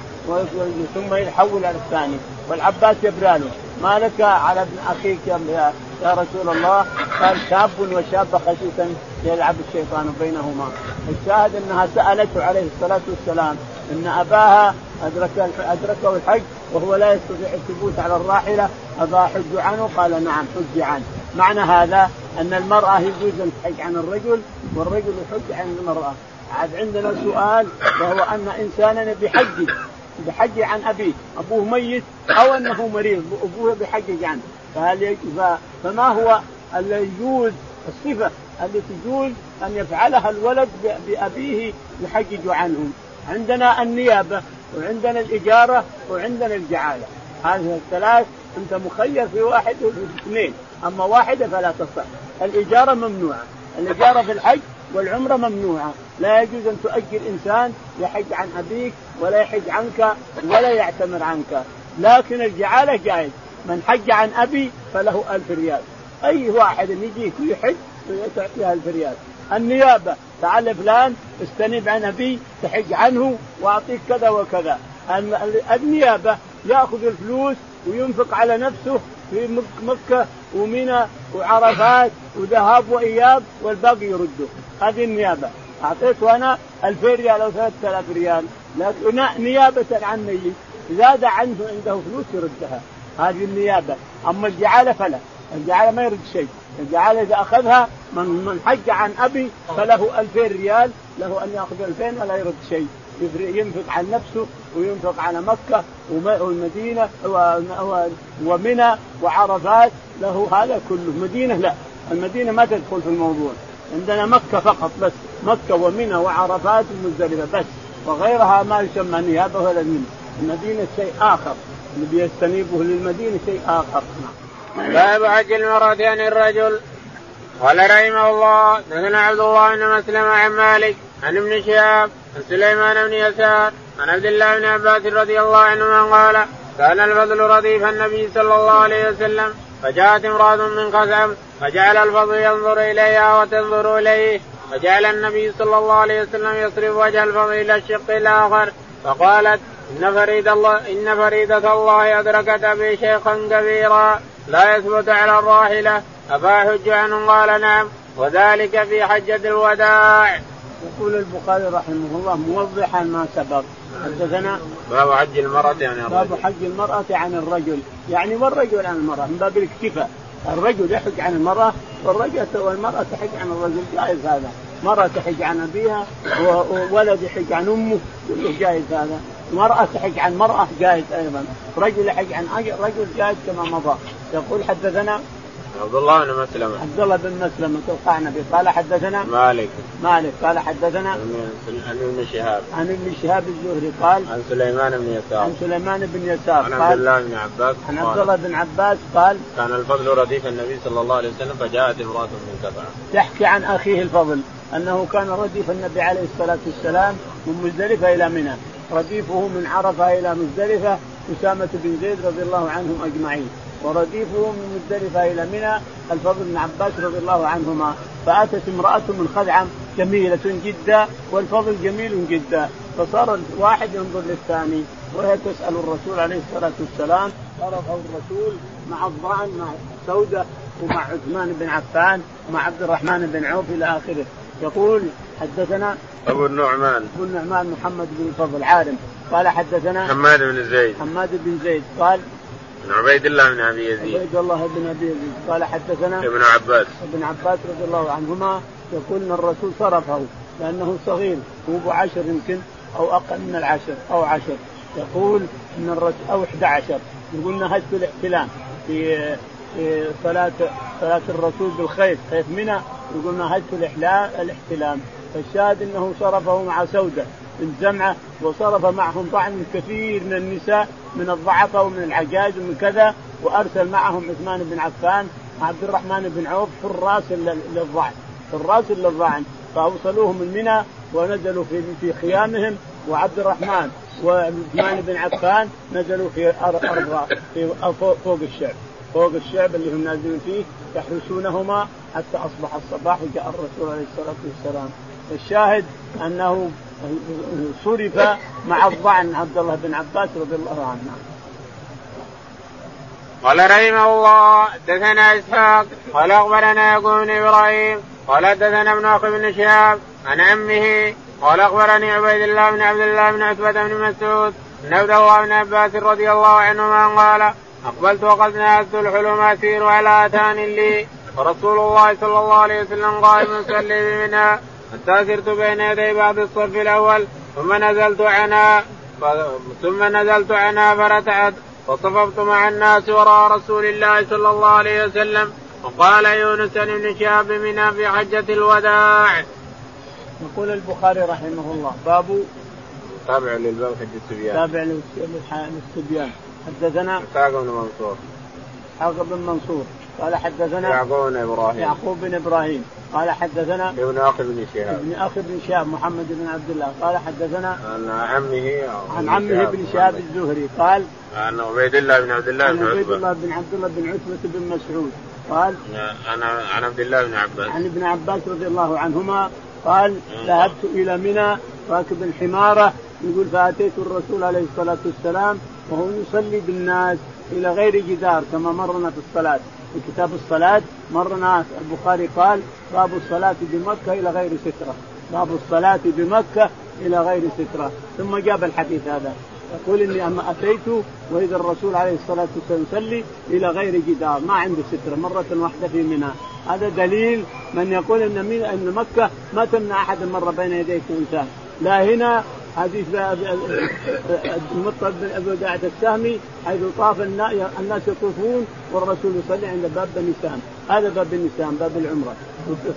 ثم يحول على الثاني. والعباس يبراله ما لك على ابن أخيك يا, يا رسول الله؟ قال شاب وشابه خشيتا يلعب الشيطان بينهما. الشاهد أنها سألته عليه الصلاة والسلام أن أباها ادرك أدركه الحج وهو لا يستطيع الثبوت على الراحلة. أبا حج عنه؟ قال نعم حج عنه. معنى هذا أن المرأة يجوز أن تحج عن الرجل والرجل يحج عن المرأة. عاد عندنا سؤال وهو أن انسانا بحج بحج عن أبيه أبوه ميت أو أنه مريض أبوه بحجج عنه فهل فما هو الذي يجوز الصفة التي تجوز أن يفعلها الولد بأبيه يحجج عنه عندنا النيابة وعندنا الإجارة وعندنا الجعالة. هذه الثلاث أنت مخير في واحد وفي اثنين. أما واحدة فلا تصح. الإجارة ممنوعة. الإجارة في الحج والعمرة ممنوعة. لا يجوز أن تؤجر إنسان يحج عن أبيك ولا يحج عنك ولا يعتمر عنك. لكن الجعالة جائز. من حج عن أبي فله ألف ريال. أي واحد يجيك ويحج تعطيها ألف ريال. النيابة. تعال فلان استنب عن أبي تحج عنه وأعطيك كذا وكذا. النيابة يأخذ الفلوس وينفق على نفسه في مكة ومنى وعرفات وذهاب وإياب والباقي يرده. هذه النيابة. اعطيته أنا 2000 ريال أو 3000 ريال. لكن نيابة عن ميت. زاد عنه عنده فلوس يردها. هذه النيابة. أما الجعالة فلا. الجعالة ما يرد شيء. الجعالة إذا أخذها من من حج عن أبي فله 2000 ريال. له أن يأخذ 2000 ولا يرد شيء. ينفق عن نفسه وينفق على مكة والمدينة ومنى وعرفات. له هذا كله. مدينة لا. المدينة ما تدخل في الموضوع. عندنا مكة فقط بس. مكة ومنى وعرفات ومزدلفه بس. وغيرها ما يسمى نيابة ولا منه المدينة شيء آخر. اللي بيستنيبه للمدينة شيء آخر. نعم. باب حج المرأة الرجل. قال رحمه الله دثنا عبد الله بن مسلم عن مالك. عن ابن شهاب عن سليمان بن يسار عن عبد الله بن عباس رضي الله عنهما قال كان الفضل رديف النبي صلى الله عليه وسلم فجاءت امرأة من قزم فجعل الفضل ينظر إليها وتنظر إليه فجعل النبي صلى الله عليه وسلم يصرف وجه الفضل إلى الشق الآخر فقالت إن فريد الله إن فريدة الله أدركت أبي شيخا كبيرا لا يثبت على الراحلة أفأحج عنه قال نعم وذلك في حجة الوداع. يقول البخاري رحمه الله موضحا ما سبق. حدثنا باب حج المرأة عن الرجل. باب حج المرأة عن الرجل. يعني والرجل عن المرأة من باب الاكتفاء. الرجل يحج عن المرأة والرجل والمرأة تحج عن الرجل. جائز هذا. مرأة تحج عن أبيها وولد يحج عن أمه كله جائز هذا. مرأة تحج عن مرأة جائز أيضا. رجل يحج عن رجل جائز كما مضى. يقول حدثنا عبد الله بن مسلمة. عبد الله بن مسلمة القعنبي قال حدثنا؟ مالك. مالك. قال حدثنا؟ عن ابن شهاب. عن ابن شهاب الزهري قال؟ عن سليمان بن يسار. عن سليمان بن يسار. عن عبد الله بن عباس عن عبد الله بن عباس قال كان الفضل رديف النبي صلى الله عليه وسلم فجاءت امرأة من سبعة يحكي عن أخيه الفضل أنه كان رديف النبي عليه الصلاة والسلام من مزدلفة إلى منى. رديفه من عرفة إلى مزدلفة أسامة بن زيد رضي الله عنهم أجمعين. ورديفه من مزدلفة إلى منى الفضل بن عباس رضي الله عنهما. فأتت امرأة من خدعم جميلة جدا والفضل جميل جدا. فصار الواحد ينظر للثاني وهي تسأل الرسول عليه الصلاة والسلام صرفه الرسول مع الظعن مع سودة ومع عثمان بن عفان ومع عبد الرحمن بن عوف إلى آخره. يقول حدثنا أبو النعمان. أبو النعمان محمد بن الفضل عالم. قال حدثنا حماد بن زيد. حماد بن زيد. قال عن عبيد الله بن أبي يزيد. عبيد الله بن أبي يزيد. قال حدثنا ابن عباس. ابن عباس رضي الله عنهما يقول إن الرسول صرفه لأنه صغير هو ابو عشر يمكن أو أقل من العشر أو عشر. يقول إن الرسول أو 11 يقول نهجت الاحتلام في في صلاة صلاة الرسول بالخيف خيف منى؟ يقول نهجت الإحتلام. فالشاهد إنه صرفه مع سودة. من زمعه وصرف معهم طعن كثير من النساء من الضعفاء ومن العجاز ومن كذا وأرسل معهم عثمان بن عفان وعبد الرحمن بن عوف حراس للضعن. حراس للضعن. فأوصلوهم من منى ونزلوا في في خيامهم وعبد الرحمن وعثمان بن عفان نزلوا في أرض في فوق الشعب. فوق الشعب اللي هم نازلين فيه يحرسونهما حتى أصبح الصباح وجاء الرسول عليه الصلاة والسلام. الشاهد أنه صرف مع الضعن عبد الله بن عباس رضي الله عنه. قال رحمه الله دثنا إسحاق قال أخبرنا يقول إبراهيم قال دثنا ابن أخي بن شهاب عن عمه قال أخبرني عبيد الله بن عبد الله بن عتبة بن مسعود بن عبد الله بن عباس رضي الله عنهما قال أقبلت وقد نهزت الحلم أسير على آتان لي ورسول الله صلى الله عليه وسلم قائم يصلي بمنها حتى سرت بين يدي بعض الصف الأول ثم نزلت عنها ثم نزلت عنها فرتعت فصففت مع الناس وراء رسول الله صلى الله عليه وسلم وقال يونس بن شهاب منا في حجة الوداع. يقول البخاري رحمه الله باب تابع للباب حج السبيان. تابع للسبيان. حدثنا اسحاق بن منصور. اسحاق بن منصور قال حدثنا يعقوب بن إبراهيم. يعقوب بن إبراهيم. قال حدثنا ابن أخي بن شهاب. ابن أخي بن شهاب محمد بن عبد الله. قال حدثنا عن عمه عن عمه بن شهاب الزهري. قال عن عبيد الله بن عبد الله بن عبيد الله بن عبد الله بن عتبة بن مسعود. قال عن عن عبد الله بن عباس. عن ابن عباس رضي الله عنهما قال ذهبت إلى منى راكب الحمارة يقول فأتيت الرسول عليه الصلاة والسلام وهو يصلي بالناس إلى غير جدار كما مرنا في الصلاة. في كتاب الصلاة مرنا البخاري قال باب الصلاة بمكه إلى غير سترة. باب الصلاة بمكه إلى غير سترة. ثم جاب الحديث هذا. يقول إني أما أتيت وإذا الرسول عليه الصلاة والسلام يصلي إلى غير جدار ما عنده سترة مرة واحدة في منى. هذا دليل من يقول من إن مكة ما تمنع أحد مر بين يديك انسان لا هنا حديث المطلب بن أبي قاعد السهمي حيث طاف الناس يطوفون والرسول يصلي عند باب بني سام. هذا باب بني سام باب العمرة.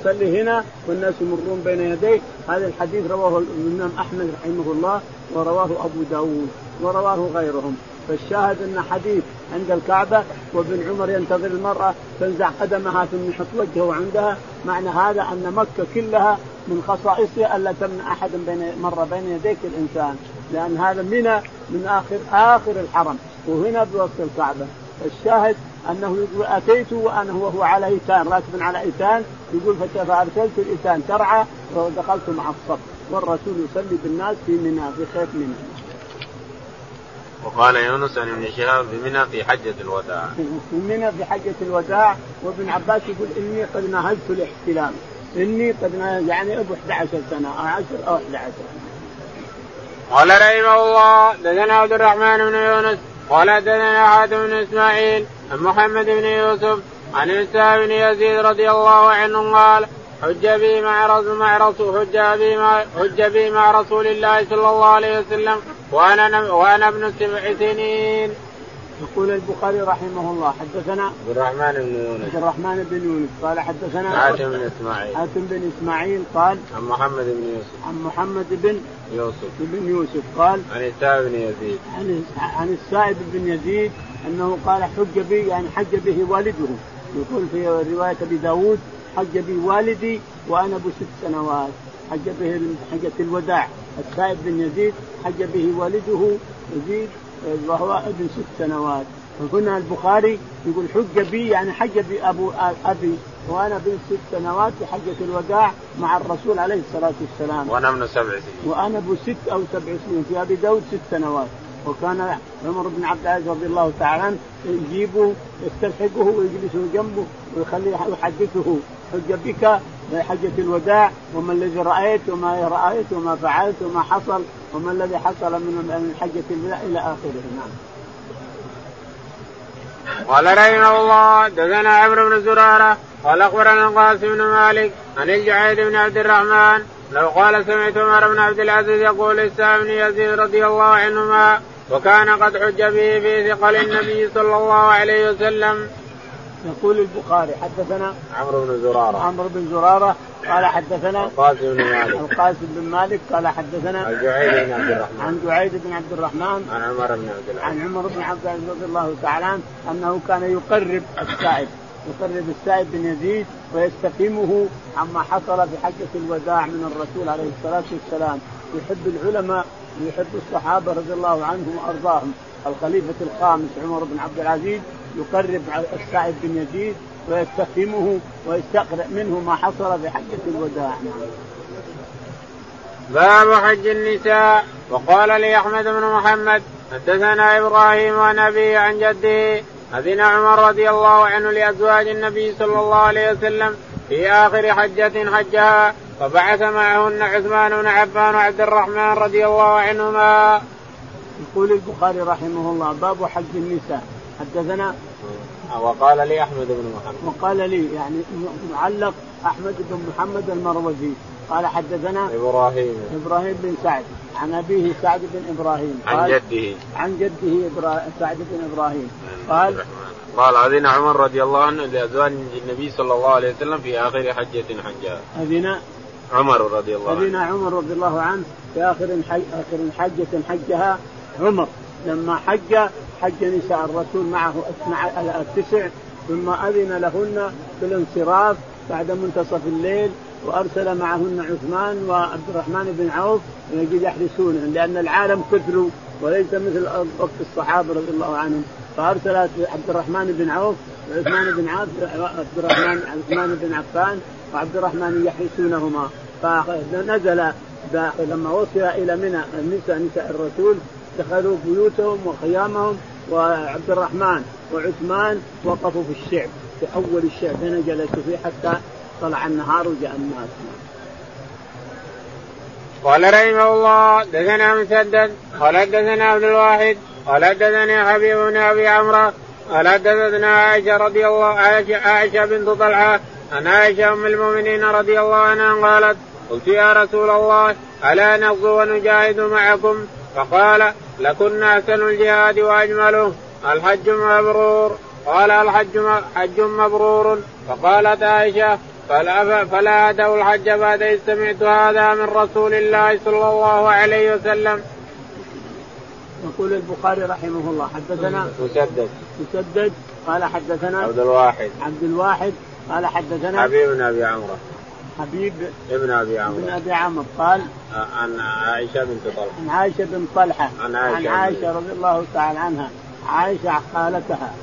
يصلي هنا والناس يمرون بين يديه. هذا الحديث رواه الإمام أحمد رحمه الله ورواه أبو داود ورواه غيرهم. فالشاهد أن حديث عند الكعبة وابن عمر ينتظر المرأة تنزع قدمها ثم يحط وجهه عندها معنى هذا أن مكة كلها من خصائصها الا تمنع أحد بين مر بين يديك الإنسان لأن هذا منى من اخر آخر الحرم وهنا بوسط الكعبة الشاهد أنه يقول أتيت وأنا وهو على إيتان راكب على إيتان يقول فارسلت الإيتان ترعى ودخلت مع الصف والرسول يصلي بالناس في منى في خيف منى. وقال يونس عن ابن شهاب بمنى في حجة الوداع. في منى في حجة الوداع وابن عباس يقول إني قد نهزت الاحتلام إني قد يعني أبو 11 سنة أو 10 أو 11 قال رحمه الله دثنا عبد الرحمن بن يونس قال دثنا حاتم بن إسماعيل عن محمد بن يوسف عن السائب بن يزيد رضي الله عنه قال حج بي مع رسول مع رسول حج بي مع حج بي مع رسول الله صلى الله عليه وسلم وأنا وأنا ابن سبع سنين. يقول البخاري رحمه الله حدثنا عبد الرحمن بن يونس. عبد الرحمن بن يونس قال حدثنا حاتم بن إسماعيل. حاتم بن إسماعيل قال عن محمد بن يوسف. عن محمد بن يوسف. بن يوسف قال عن السائب بن يزيد. عن عن السائب بن يزيد أنه قال حج بي يعني حج به والده. يقول في رواية أبي داود حج بي والدي وأنا ابن ست سنوات. حج به حجة الوداع. السائب بن يزيد حج به والده يزيد وهو ابن ست سنوات فهنا البخاري يقول حج بي يعني حج بي ابو أبي وأنا بن ست سنوات في حجة الوداع مع الرسول عليه الصلاة والسلام. وأنا ابن سبع سنين. وأنا أبو ست أو سبع سنين في أبي داود ست سنوات. وكان عمر بن عبد العزيز رضي الله تعالى عنه يجيبه يستلحقه ويجلسه جنبه ويخليه يحدثه حج بك حجة الوداع وما الذي رأيت وما رأيت وما فعلت وما حصل وما الذي حصل من حجة الوداع إلى آخره نعم. قال رحمه الله دثنا عمرو بن زرارة قال أخبرنا القاسم بن مالك عن الجعيد بن عبد الرحمن لو قال سمعت عمر بن عبد العزيز يقول لسام بن يزيد رضي الله عنهما وكان قد حج به في ثقل النبي صلى الله عليه وسلم. يقول البخاري حدثنا عمرو بن زرارة. عمرو بن زرارة قال حدثنا القاسم بن مالك. القاسم بن مالك قال حدثنا الجعيد بن عبد الرحمن. عن جعيد بن عبد الرحمن عن عمر بن عبد العزيز. عن عمر بن عبد العزيز رضي الله تعالى عنه أنه كان يقرب السائب يقرب السائب بن يزيد ويستفهمه عما حصل في حجة الوداع من الرسول عليه الصلاة والسلام. يحب العلماء ويحب الصحابة رضي الله عنهم وأرضاهم. الخليفة الخامس عمر بن عبد العزيز يقرب السائب بن يزيد ويستفهمه ويستقرأ منه ما حصل في حجة الوداع. باب حج النساء. وقال لي أحمد بن محمد حدثنا إبراهيم عن ابي عن جده اذن عمر رضي الله عنه لأزواج النبي صلى الله عليه وسلم في آخر حجة حجها فبعث معهن عثمان بن عفان وعبد الرحمن رضي الله عنهما. يقول البخاري رحمه الله باب حج النساء. حدثنا وقال لي أحمد بن محمد. وقال لي يعني معلق أحمد بن محمد المروزي. قال حدثنا إبراهيم. إبراهيم بن سعد. عن أبيه سعد بن إبراهيم. عن جده. عن جده سعد بن إبراهيم. قال قال أذن عمر رضي الله عنه لازواج النبي صلى الله عليه وسلم في آخر حجة حجها أذن عمر رضي الله عنه. أذن عمر رضي الله عنه في آخر حج آخر حجة حجها عمر. لما حج حج نساء الرسول معه التسع ثم أذن لهن بالانصراف بعد منتصف الليل وأرسل معهن عثمان وعبد الرحمن بن عوف يجد يحرسونهم لأن العالم كثروا وليس مثل وقت الصحابة رضي الله عنهم. فأرسل عبد الرحمن بن عوف وعثمان بن عوف عبد الرحمن عثمان بن عفان وعبد الرحمن يحرسونهما فنزل لما وصل إلى منى النساء نساء الرسول دخلوا بيوتهم وخيامهم وعبد الرحمن وعثمان وقفوا في الشعب. في أول الشعب. هنا جلسوا فيه حتى طلع النهار وجاء الناس. قال رحمه الله دثنا مسدد قال دثنا عبد الواحد قال دثني حبيب بن أبي عمرو قال دثنا عائشة رضي الله عائشه عائشة بنت طلحة عن عائشة أم المؤمنين رضي الله عنها قالت قلت يا رسول الله ألا نغزو ونجاهد معكم؟ فقال لكن احسن الجهاد واجمله الحج مبرور. قال الحج حج مبرور. فقالت عائشة فلا فلا ادعو الحج بعد إذ سمعت هذا من رسول الله صلى الله عليه وسلم. يقول البخاري رحمه الله حدثنا مسدد. مسدد قال حدثنا عبد الواحد. عبد الواحد قال حدثنا حبيب بن أبي عمرو. حبيب ابن أبي عمرو. بن أبي عمرو قال عن عائشة بنت طلحة. عن عائشة بن طلحة. عن عائشة, عن عائشة رضي الله تعالى عنها. عائشة خالتها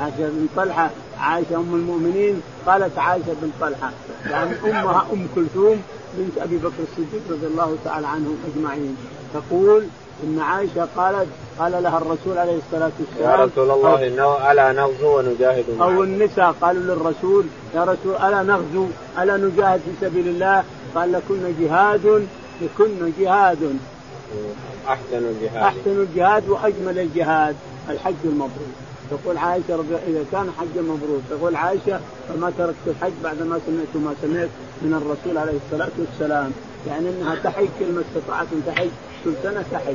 عائشة بن طلحة عائشة أم المؤمنين قالت عائشة بن طلحة. يعني أمها أم كلثوم بنت أبي بكر الصديق رضي الله تعالى عنهم أجمعين. تقول إن عائشة قالت قال لها الرسول عليه الصلاة والسلام يا رسول الله إنه ألا نغزو ونجاهد أو النساء قالوا للرسول يا رسول ألا نغزو ألا نجاهد في سبيل الله؟ قال لكن جهاد لكن جهاد. أحسن الجهاد. أحسن الجهاد وأجمل الجهاد الحج المبرور. تقول عائشة رضي إذا كان حج مبرور تقول عائشة فما تركت الحج بعد ما سمعت ما سمعت من الرسول عليه الصلاة والسلام. يعني إنها تحج كل ما استطاعت تحج كل سنه تحج.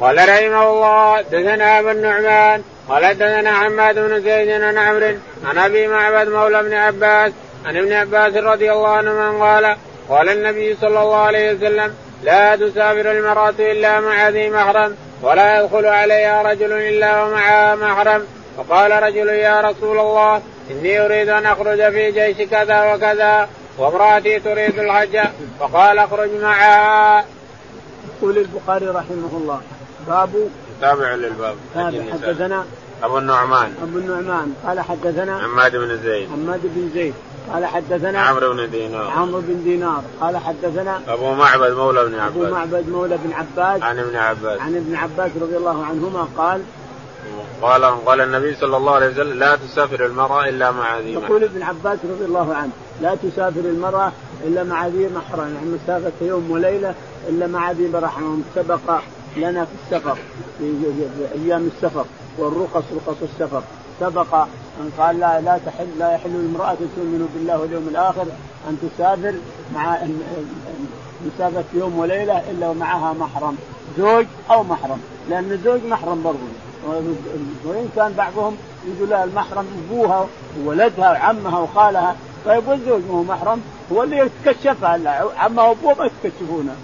قال رحمه الله دثنا أبو النعمان قال دثنا حماد بن زيد عن عمرو عن أبي معبد مولى ابن عباس عن ابن عباس رضي الله عنهما قال قال النبي صلى الله عليه وسلم لا تسافر المرأة إلا مع ذي محرم ولا يدخل عليها رجل إلا ومعها محرم فقال رجل يا رسول الله إني أريد أن أخرج في جيش كذا وكذا وامرأتي تريد الحج فقال اخرج معها. يقول البخاري رحمه الله باب تابع للباب. حدثنا أبو النعمان. أبو النعمان. قال حدثنا حماد بن زيد. حماد بن زيد. قال حدثنا عمرو بن دينار. عمرو بن دينار. قال حدثنا أبو معبد مولى بن عباس. ابو معبد مولى بن عباس. عن ابن عباس. عن ابن عباس رضي الله عنهما قال قال قال النبي صلى الله عليه وسلم لا تسافر المرأة إلا مع ذي محرم يقول ابن عباس رضي الله عنه لا تسافر المرأة إلا مع ذي محرم يعني مسافة يوم وليلة إلا مع ذي محرم سبق لنا في السفر في أيام السفر والرخص رخص السفر. سبق أن قال لا لا تحل لا يحل المراه تؤمن بالله واليوم الآخر أن تسافر مع مسافة يوم وليلة إلا ومعها محرم زوج أو محرم لأن الزوج محرم برضه وإن كان بعضهم يقول لا المحرم أبوها وولدها وعمها وخالها طيب والزوج ما هو محرم؟ هو اللي يتكشفها عمها وأبوها ما يتكشفونها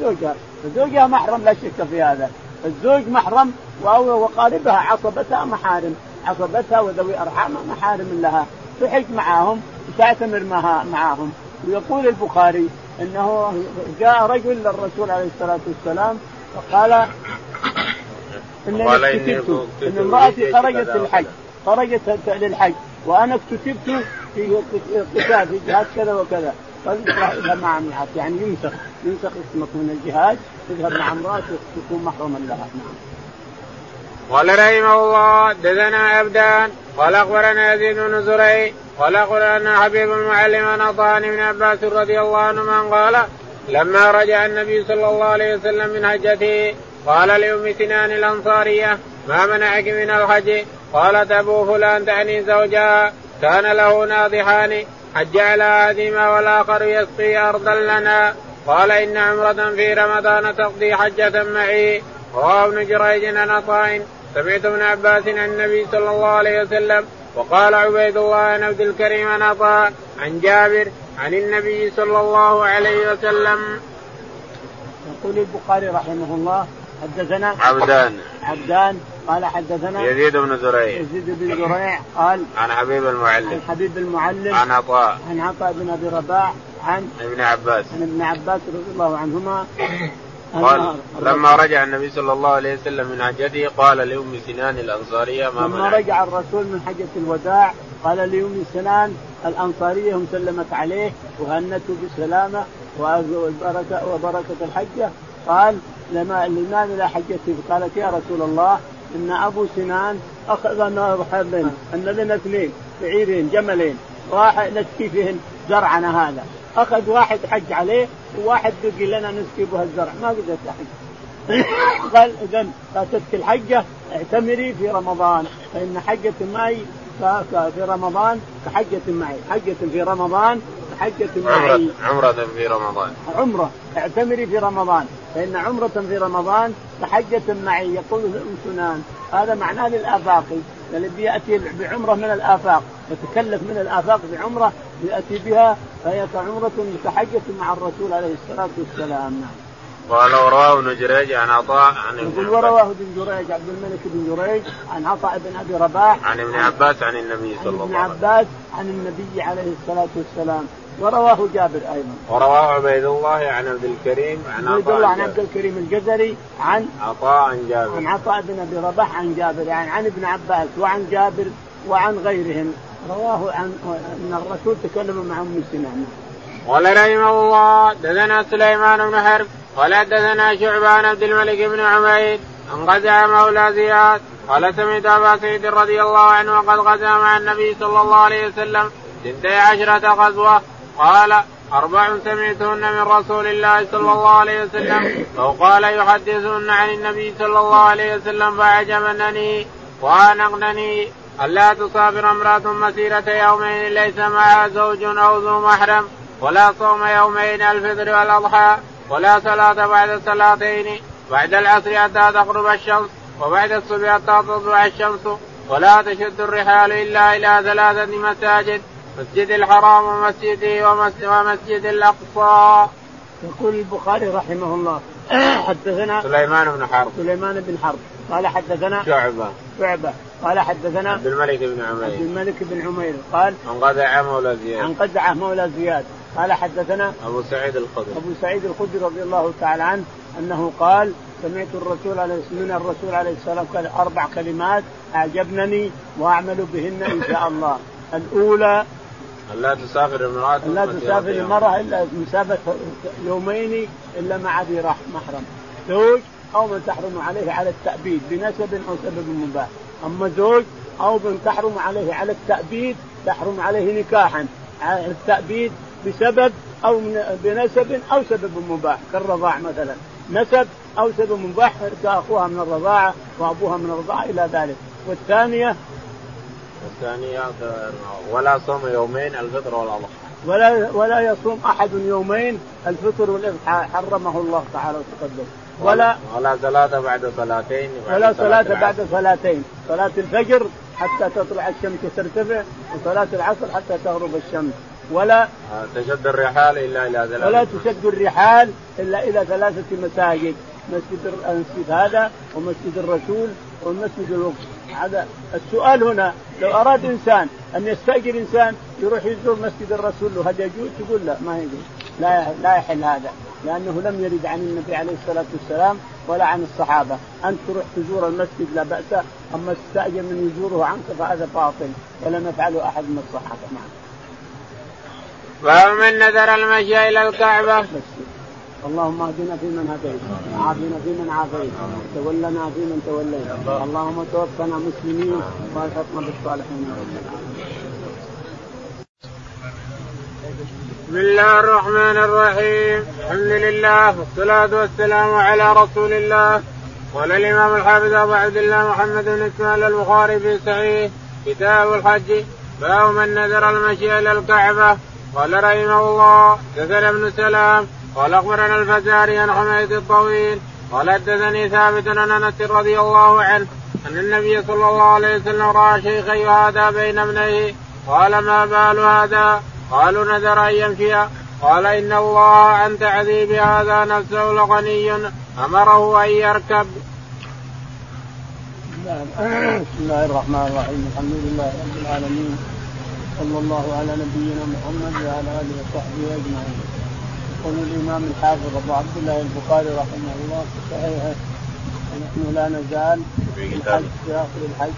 زوجها. زوجها محرم لا شك في هذا. الزوج محرم وقاربها عصبتها محارم. عصبتها وذوي أرحامها محارم لها. تحج معهم وتعتمر معهم. ويقول البخاري إنه جاء رجل للرسول عليه الصلاة والسلام فقال انني اكتتبت إن امرأتي خرجت للحج خرجت للحج وأنا اكتتبت في قتال في جهاد كذا وكذا. فاذهب مع امرأة يعني ينسخ ينسخ اسمك من الجهاد تذهب مع امرأتك تكون محرما لها. نعم. قال رحمه الله دثنا عبدان قال أخبرنا يزيد بن زريع قال أخبرنا حبيب المعلم عن عطاء بن عباس رضي الله عنهما قال لما رجع النبي صلى الله عليه وسلم من حجته قال لأم سنان الأنصارية ما منعك من الحج؟ قالت أبو فلان تعني زوجها كان له ناضحان حج على أحدهما والآخر يسقي أرضا لنا. قال إن عمرة في رمضان تقضي حجة معي. رواه ابن جريج عن سمعت ابن عباس عن النبي صلى الله عليه وسلم وقال عبيد الله عن عبد الكريم عن عن جابر عن النبي صلى الله عليه وسلم. يقول البخاري رحمه الله حدثنا عبدان. عبدان. قال حدثنا يزيد بن زريع. يزيد بن زريع قال عن حبيب المعلم. عن حبيب المعلم. عن عطاء. عن عطاء بن أبي رباح. عن ابن عباس. عن ابن عباس رضي الله عنهما. قال لما رجع النبي صلى الله عليه وسلم من حجته قال لأم سنان الأنصارية ما لما رجع الرسول من حجة الوداع قال لأم سنان الأنصارية هم سلمت عليه وهنته بالسلامة وبركة, وبركة الحجة. قال لما الإمام إلى حجته قالت يا رسول الله إن أبو سنان أخذ حبين أن لنا اثنين بعيرين جملين راح نسقي فيهن زرعنا هذا. أخذ واحد حج عليه وواحد بقي لنا نسقي به الزرع. ما قدرت احج قال اذا فاتتك الحجة اعتمري في رمضان فإن حجة معي في رمضان كحجة معي. حجة في رمضان كحجة معي. عمرة في رمضان. عمرة. اعتمري في رمضان. فإن عمرة في رمضان كحجة معي. يقول سنان. هذا معناه للآفاقي الذي يأتي بعمرة من الآفاق. يتكلف من الآفاق بعمرة يأتي بها فهي كعمرة كحجة مع الرسول عليه الصلاة والسلام. نعم. قال ورواه ابن جريج عن عطاء عن يقول ورواه ابن جريج عبد الملك بن جريج عن عطاء بن أبي رباح عن ابن عباس عن النبي صلى الله عليه وسلم. عن ابن عباس عن النبي عليه الصلاة والسلام. ورواه جابر أيضا. ورواه عبيد الله عن عبد الكريم عن عبيد الله عن عبد الكريم الجزري عن عطاء عن جابر. عن عطاء بن أبي رباح عن جابر يعني عن ابن عباس وعن جابر وعن غيرهم. رواه عن أن الرسول تكلم مع أم سنان قال رحمه الله دثنا سليمان بن حرب قال حدثنا شعبان عبد الملك بن عمير ان غزا مولى زياد قال سمعت أبا سعيد رضي الله عنه وقد غزا مع النبي صلى الله عليه وسلم اثنتي عشرة غزوة. قال أربع سمعتهن من رسول الله صلى الله عليه وسلم أو قال يحدثهن عن النبي صلى الله عليه وسلم فأعجبنني وأنقنني ألا تصافر امرأة مسيرة يومين ليس معها زوج أو ذو محرم ولا صوم يومين الفطر والأضحى. ولا صلاة بعد صلاتين بعد العصر حتى تغرب الشمس وبعد الصبح حتى تطلع الشمس. ولا تشد الرحال إلا إلى ثلاثة مساجد مسجد الحرام ومسجده ومسجد الأقصى. يقول البخاري رحمه الله حدثنا سليمان بن حرب. سليمان بن حرب. قال حدثنا شعبة. شعبة. قال حدثنا عبد الملك بن عمير. عبد الملك بن عمير. قال عن قزعة مولى زياد. عن قزعة مولى زياد. قال حدثنا أبو سعيد الخدري. أبو سعيد الخدري رضي الله تعالى عنه أنه قال سمعت الرسول عليه من الرسول عليه الصلاة والسلام أربع كلمات أعجبنني وأعمل بهن إن شاء الله. الأولى لا تسافر المرأة لا تسافر المرأة إلا مسافة يومين إلا مع ذي محرم. زوج أو من تحرم عليه على التأبيد بنسب أو سبب مباح. أما زوج أو من تحرم عليه على التأبيد تحرم عليه نكاحا. على التأبيد بسبب أو بنسب أو سبب مباح كالرضاع مثلا. نسب أو سبب مباح كأخوها من الرضاعة وأبوها من الرضاعة إلى ذلك. والثانية؟ الثانية ولا صوم يومين الفطر والأضحى ولا ولا يصوم أحد يومين الفطر والإضحى حرمه الله تعالى وتقدم. ولا ولا صلاة بعد صلاتين ولا صلاة بعد صلاتين. صلاة الفجر حتى تطلع الشمس ترتفع وصلاة العصر حتى تغرب الشمس. ولا تشد الرحال إلا إلى ثلاثة. ولا تشد الرحال إلا إلى ثلاثة مساجد مسجد المسجد هذا ومسجد الرسول والمسجد الوقت. هذا السؤال هنا لو أراد إنسان أن يستأجر إنسان يروح يزور مسجد الرسول هل يجوز؟ تقول لا ما يجوز. لا لا يحل هذا لأنه لم يرد عن النبي عليه الصلاة والسلام ولا عن الصحابة، أنت تروح تزور المسجد لا بأس، أما تستأجر من يزوره عنك فهذا باطل ولم يفعله أحد من الصحابة. نعم. باب من نذر المشي إلى الكعبة. اللهم اهدنا فيمن هديت وعافنا فيمن عافيت تولنا فيمن توليت. اللهم توفنا مسلمين والحقنا بالصالحين بسم الله الرحمن الرحيم. الحمد لله والصلاة والسلام على رسول الله. قال الإمام الحافظ أبو عبد الله محمد بن إسماعيل البخاري في صحيح كتاب الحج باب من نذر المشي إلى الكعبة. قال رحمه الله دثنا ابن سلام قال أخبرنا الفزاري عن حميد الطويل قال حدثني ثابت عن أنس رضي الله عنه أن النبي صلى الله عليه وسلم رأى شيخا يهادى بين ابنيه قال ما بال هذا قالوا نذر أن يمشي قال إن الله عن تعذيب هذا نفسه لغني أمره أن يركب. بسم الله الرحمن الرحيم الحمد لله رب العالمين صلى الله على نبينا محمد وعلى آله وصحبه أجمعين. يقول الإمام الحافظ أبو عبد الله البخاري رحمه الله في صحيحه ونحن لا نزال في الحج في آخر الحج.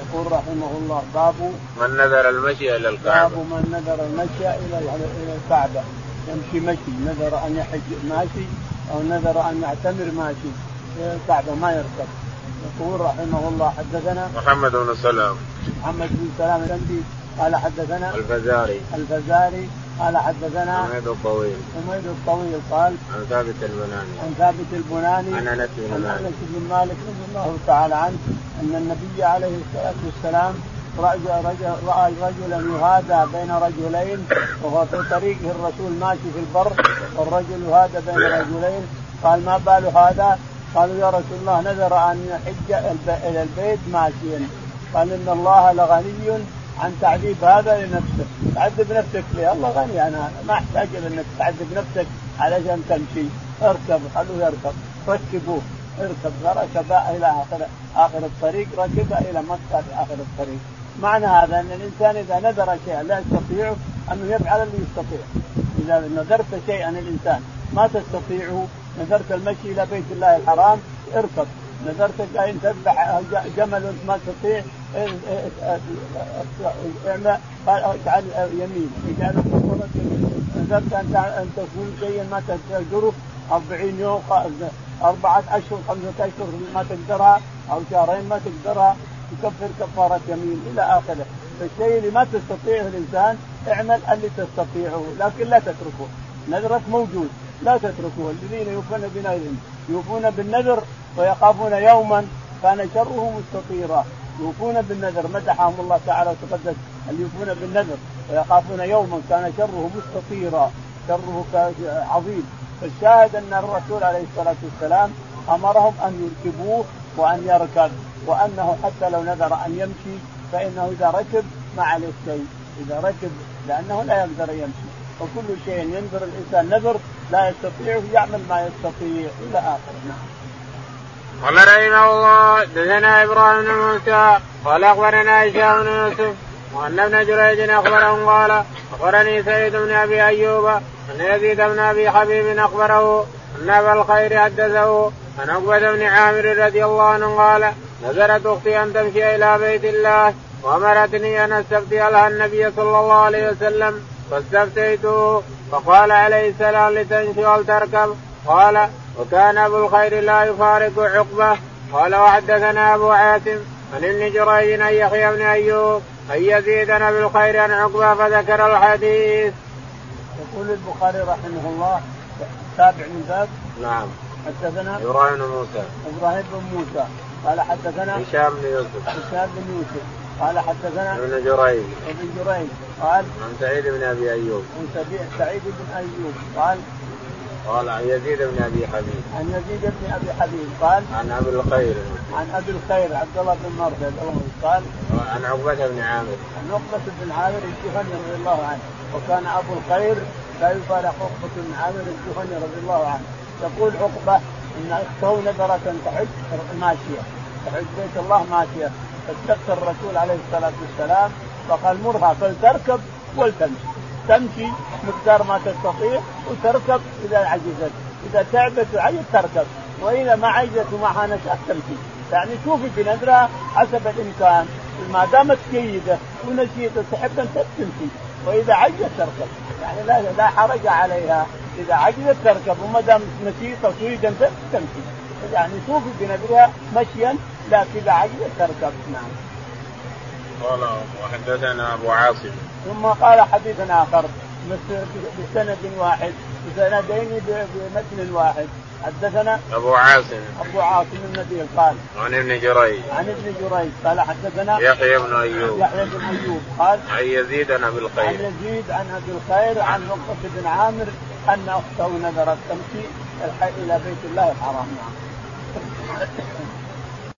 يقول رحمه الله باب من نذر المشي إلى الكعبة. باب من نذر المشي إلى إلى الكعبة. يمشي مشي نذر أن يحج ماشي أو نذر أن يعتمر ماشي. إلى الكعبة ما يركب. يقول رحمه الله حدثنا محمد بن سلام. محمد بن سلام الأندي قال حدثنا الفزاري. الفزاري قال حدثنا حميد الطويل. حميد الطويل قال عن ثابت البناني. عن ثابت البناني عن أنس بن عن مالك. أنس بن مالك رضي الله تعالى عنه أن النبي عليه الصلاة والسلام رأى رجلا يهادى بين رجلين وهو في طريقه الرسول ماشي في البر والرجل يهادى بين رجلين. قال ما بال هذا؟ قالوا يا رسول الله نذر أن يحج إلى البيت ماشيا. قال إن الله لغني عن تعذيب هذا لنفسه تعذب نفسك ليه؟ الله غني. أنا ما أحتاج إلى أنك تعذب نفسك علشان تمشي. اركب خلوه يركب. ركبوه. اركب. فركب إلى آخر آخر الطريق. ركب إلى مكه في آخر الطريق. معنى هذا أن الإنسان إذا نذر شيئا لا يستطيعه أنه يفعل اللي يستطيع. إذا نذرت شيئا الانسان ما تستطيعه نذرت المشي إلى بيت الله الحرام اركب. نذرت ان تذبح جمل ما تستطيع اعمل اجعل يمين. اجعل نذرت أن أن تكون شيئا ما تقدره 40 يوم أربعة أشهر خمسة أشهر ما تقدرها أو شهرين ما تقدرها تكفر كفارة يمين إلى آخره. فالشيء اللي ما تستطيعه الإنسان اعمل اللي تستطيعه لكن لا تتركه. نذرك موجود. لا تتركوه الذين يوفون بنذرهم يوفون بالنذر ويخافون يوما كان شره مستطيرا. يوفون بالنذر مدحهم الله تعالى وتقدس. اللي يوفون بالنذر ويخافون يوما كان شره مستطيرا. شره عظيم. فالشاهد أن الرسول عليه الصلاة والسلام أمرهم أن يركبوه وأن يركب وأنه حتى لو نذر أن يمشي فإنه إذا ركب ما عليه شيء. إذا ركب لأنه لا يقدر يمشي. وكل شيء ينذر الإنسان نذر لا يستطيعه يعمل ما يستطيع إلى آخره نعم. قال رحمه الله دثنا إبراهيم بن موسى قال أخبرنا هشام بن يوسف وأن ابن جريج اخبرهم قال أخبرني سيد بن أبي أيوب أن يزيد بن أبي حبيب أخبره أن أبا الخير حدثه عن عقبة بن عامر رضي الله عنه قال نزلت أختي أن تمشي إلى بيت الله وأمرتني أن أستفتي لها النبي صلى الله عليه وسلم فاستفتيته فقال عليه السلام لتمشي ولتركب قال وكان أبو الخير لا يفارق عقبة. قال وحدثنا أبو عاصم عن ابن جريج ان يحيى بن أيوب أن يزيد بن الخير عن عقبة فذكر الحديث. يقول البخاري رحمه الله تابع من باب نعم. حدثنا؟ إبراهيم بن موسى. إبراهيم بن موسى. قال حدثنا؟ هشام بن يوسف. هشام بن يوسف. قال حدثنا ابن جريج. ابن جريج. قال عن سعيد بن أبي أيوب. عن سعيد بن أيوب. قال قال عن يزيد بن أبي حبيب. عن يزيد بن أبي حبيب. قال عن أبي الخير. عن أبي الخير عبد الله بن مرثد قال عن عقبة بن عامر. عن عقبة بن عامر الجهني رضي الله عنه. وكان أبو الخير لا يفارق عقبة بن عامر الجهني رضي الله عنه. يقول عقبة إن أخته نذرت ان تحج ماشية. تحج بيت الله ماشية. فاستفتى الرسول عليه الصلاة والسلام فقال مرها فلتركب ولتمشي. تمشي مقدار ما تستطيع وتركب اذا عجزت إذا تعبت وعجزت تركب وإذا ما عجزت وما نشأت تمشي يعني شوفي بنذرها حسب الامكان ما دامت جيدة ونشيطة تحب أن تمشي وإذا عجزت تركب. يعني لا لا حرج عليها. إذا عجزت تركب وما دام نشيطة تريد أن تمشي. يعني شوفي بنذرها مشيا لكن إذا عجزت تركب نعم. قال وحدثنا أبو عاصم. ثم قال حديث آخر بسند واحد بسندين بمتن واحد. حدثنا أبو عاصم. أبو عاصم النبي قال. عن ابن جريج. عن ابن جريج قال حدثنا يحيى بن أيوب. يحيى بن أيوب قال عن يزيد عن أبي الخير. عن يزيد عن أبي الخير عن نقطة بن عامر أن أخته نذرت تمشي إلى بيت الله الحرام. نعم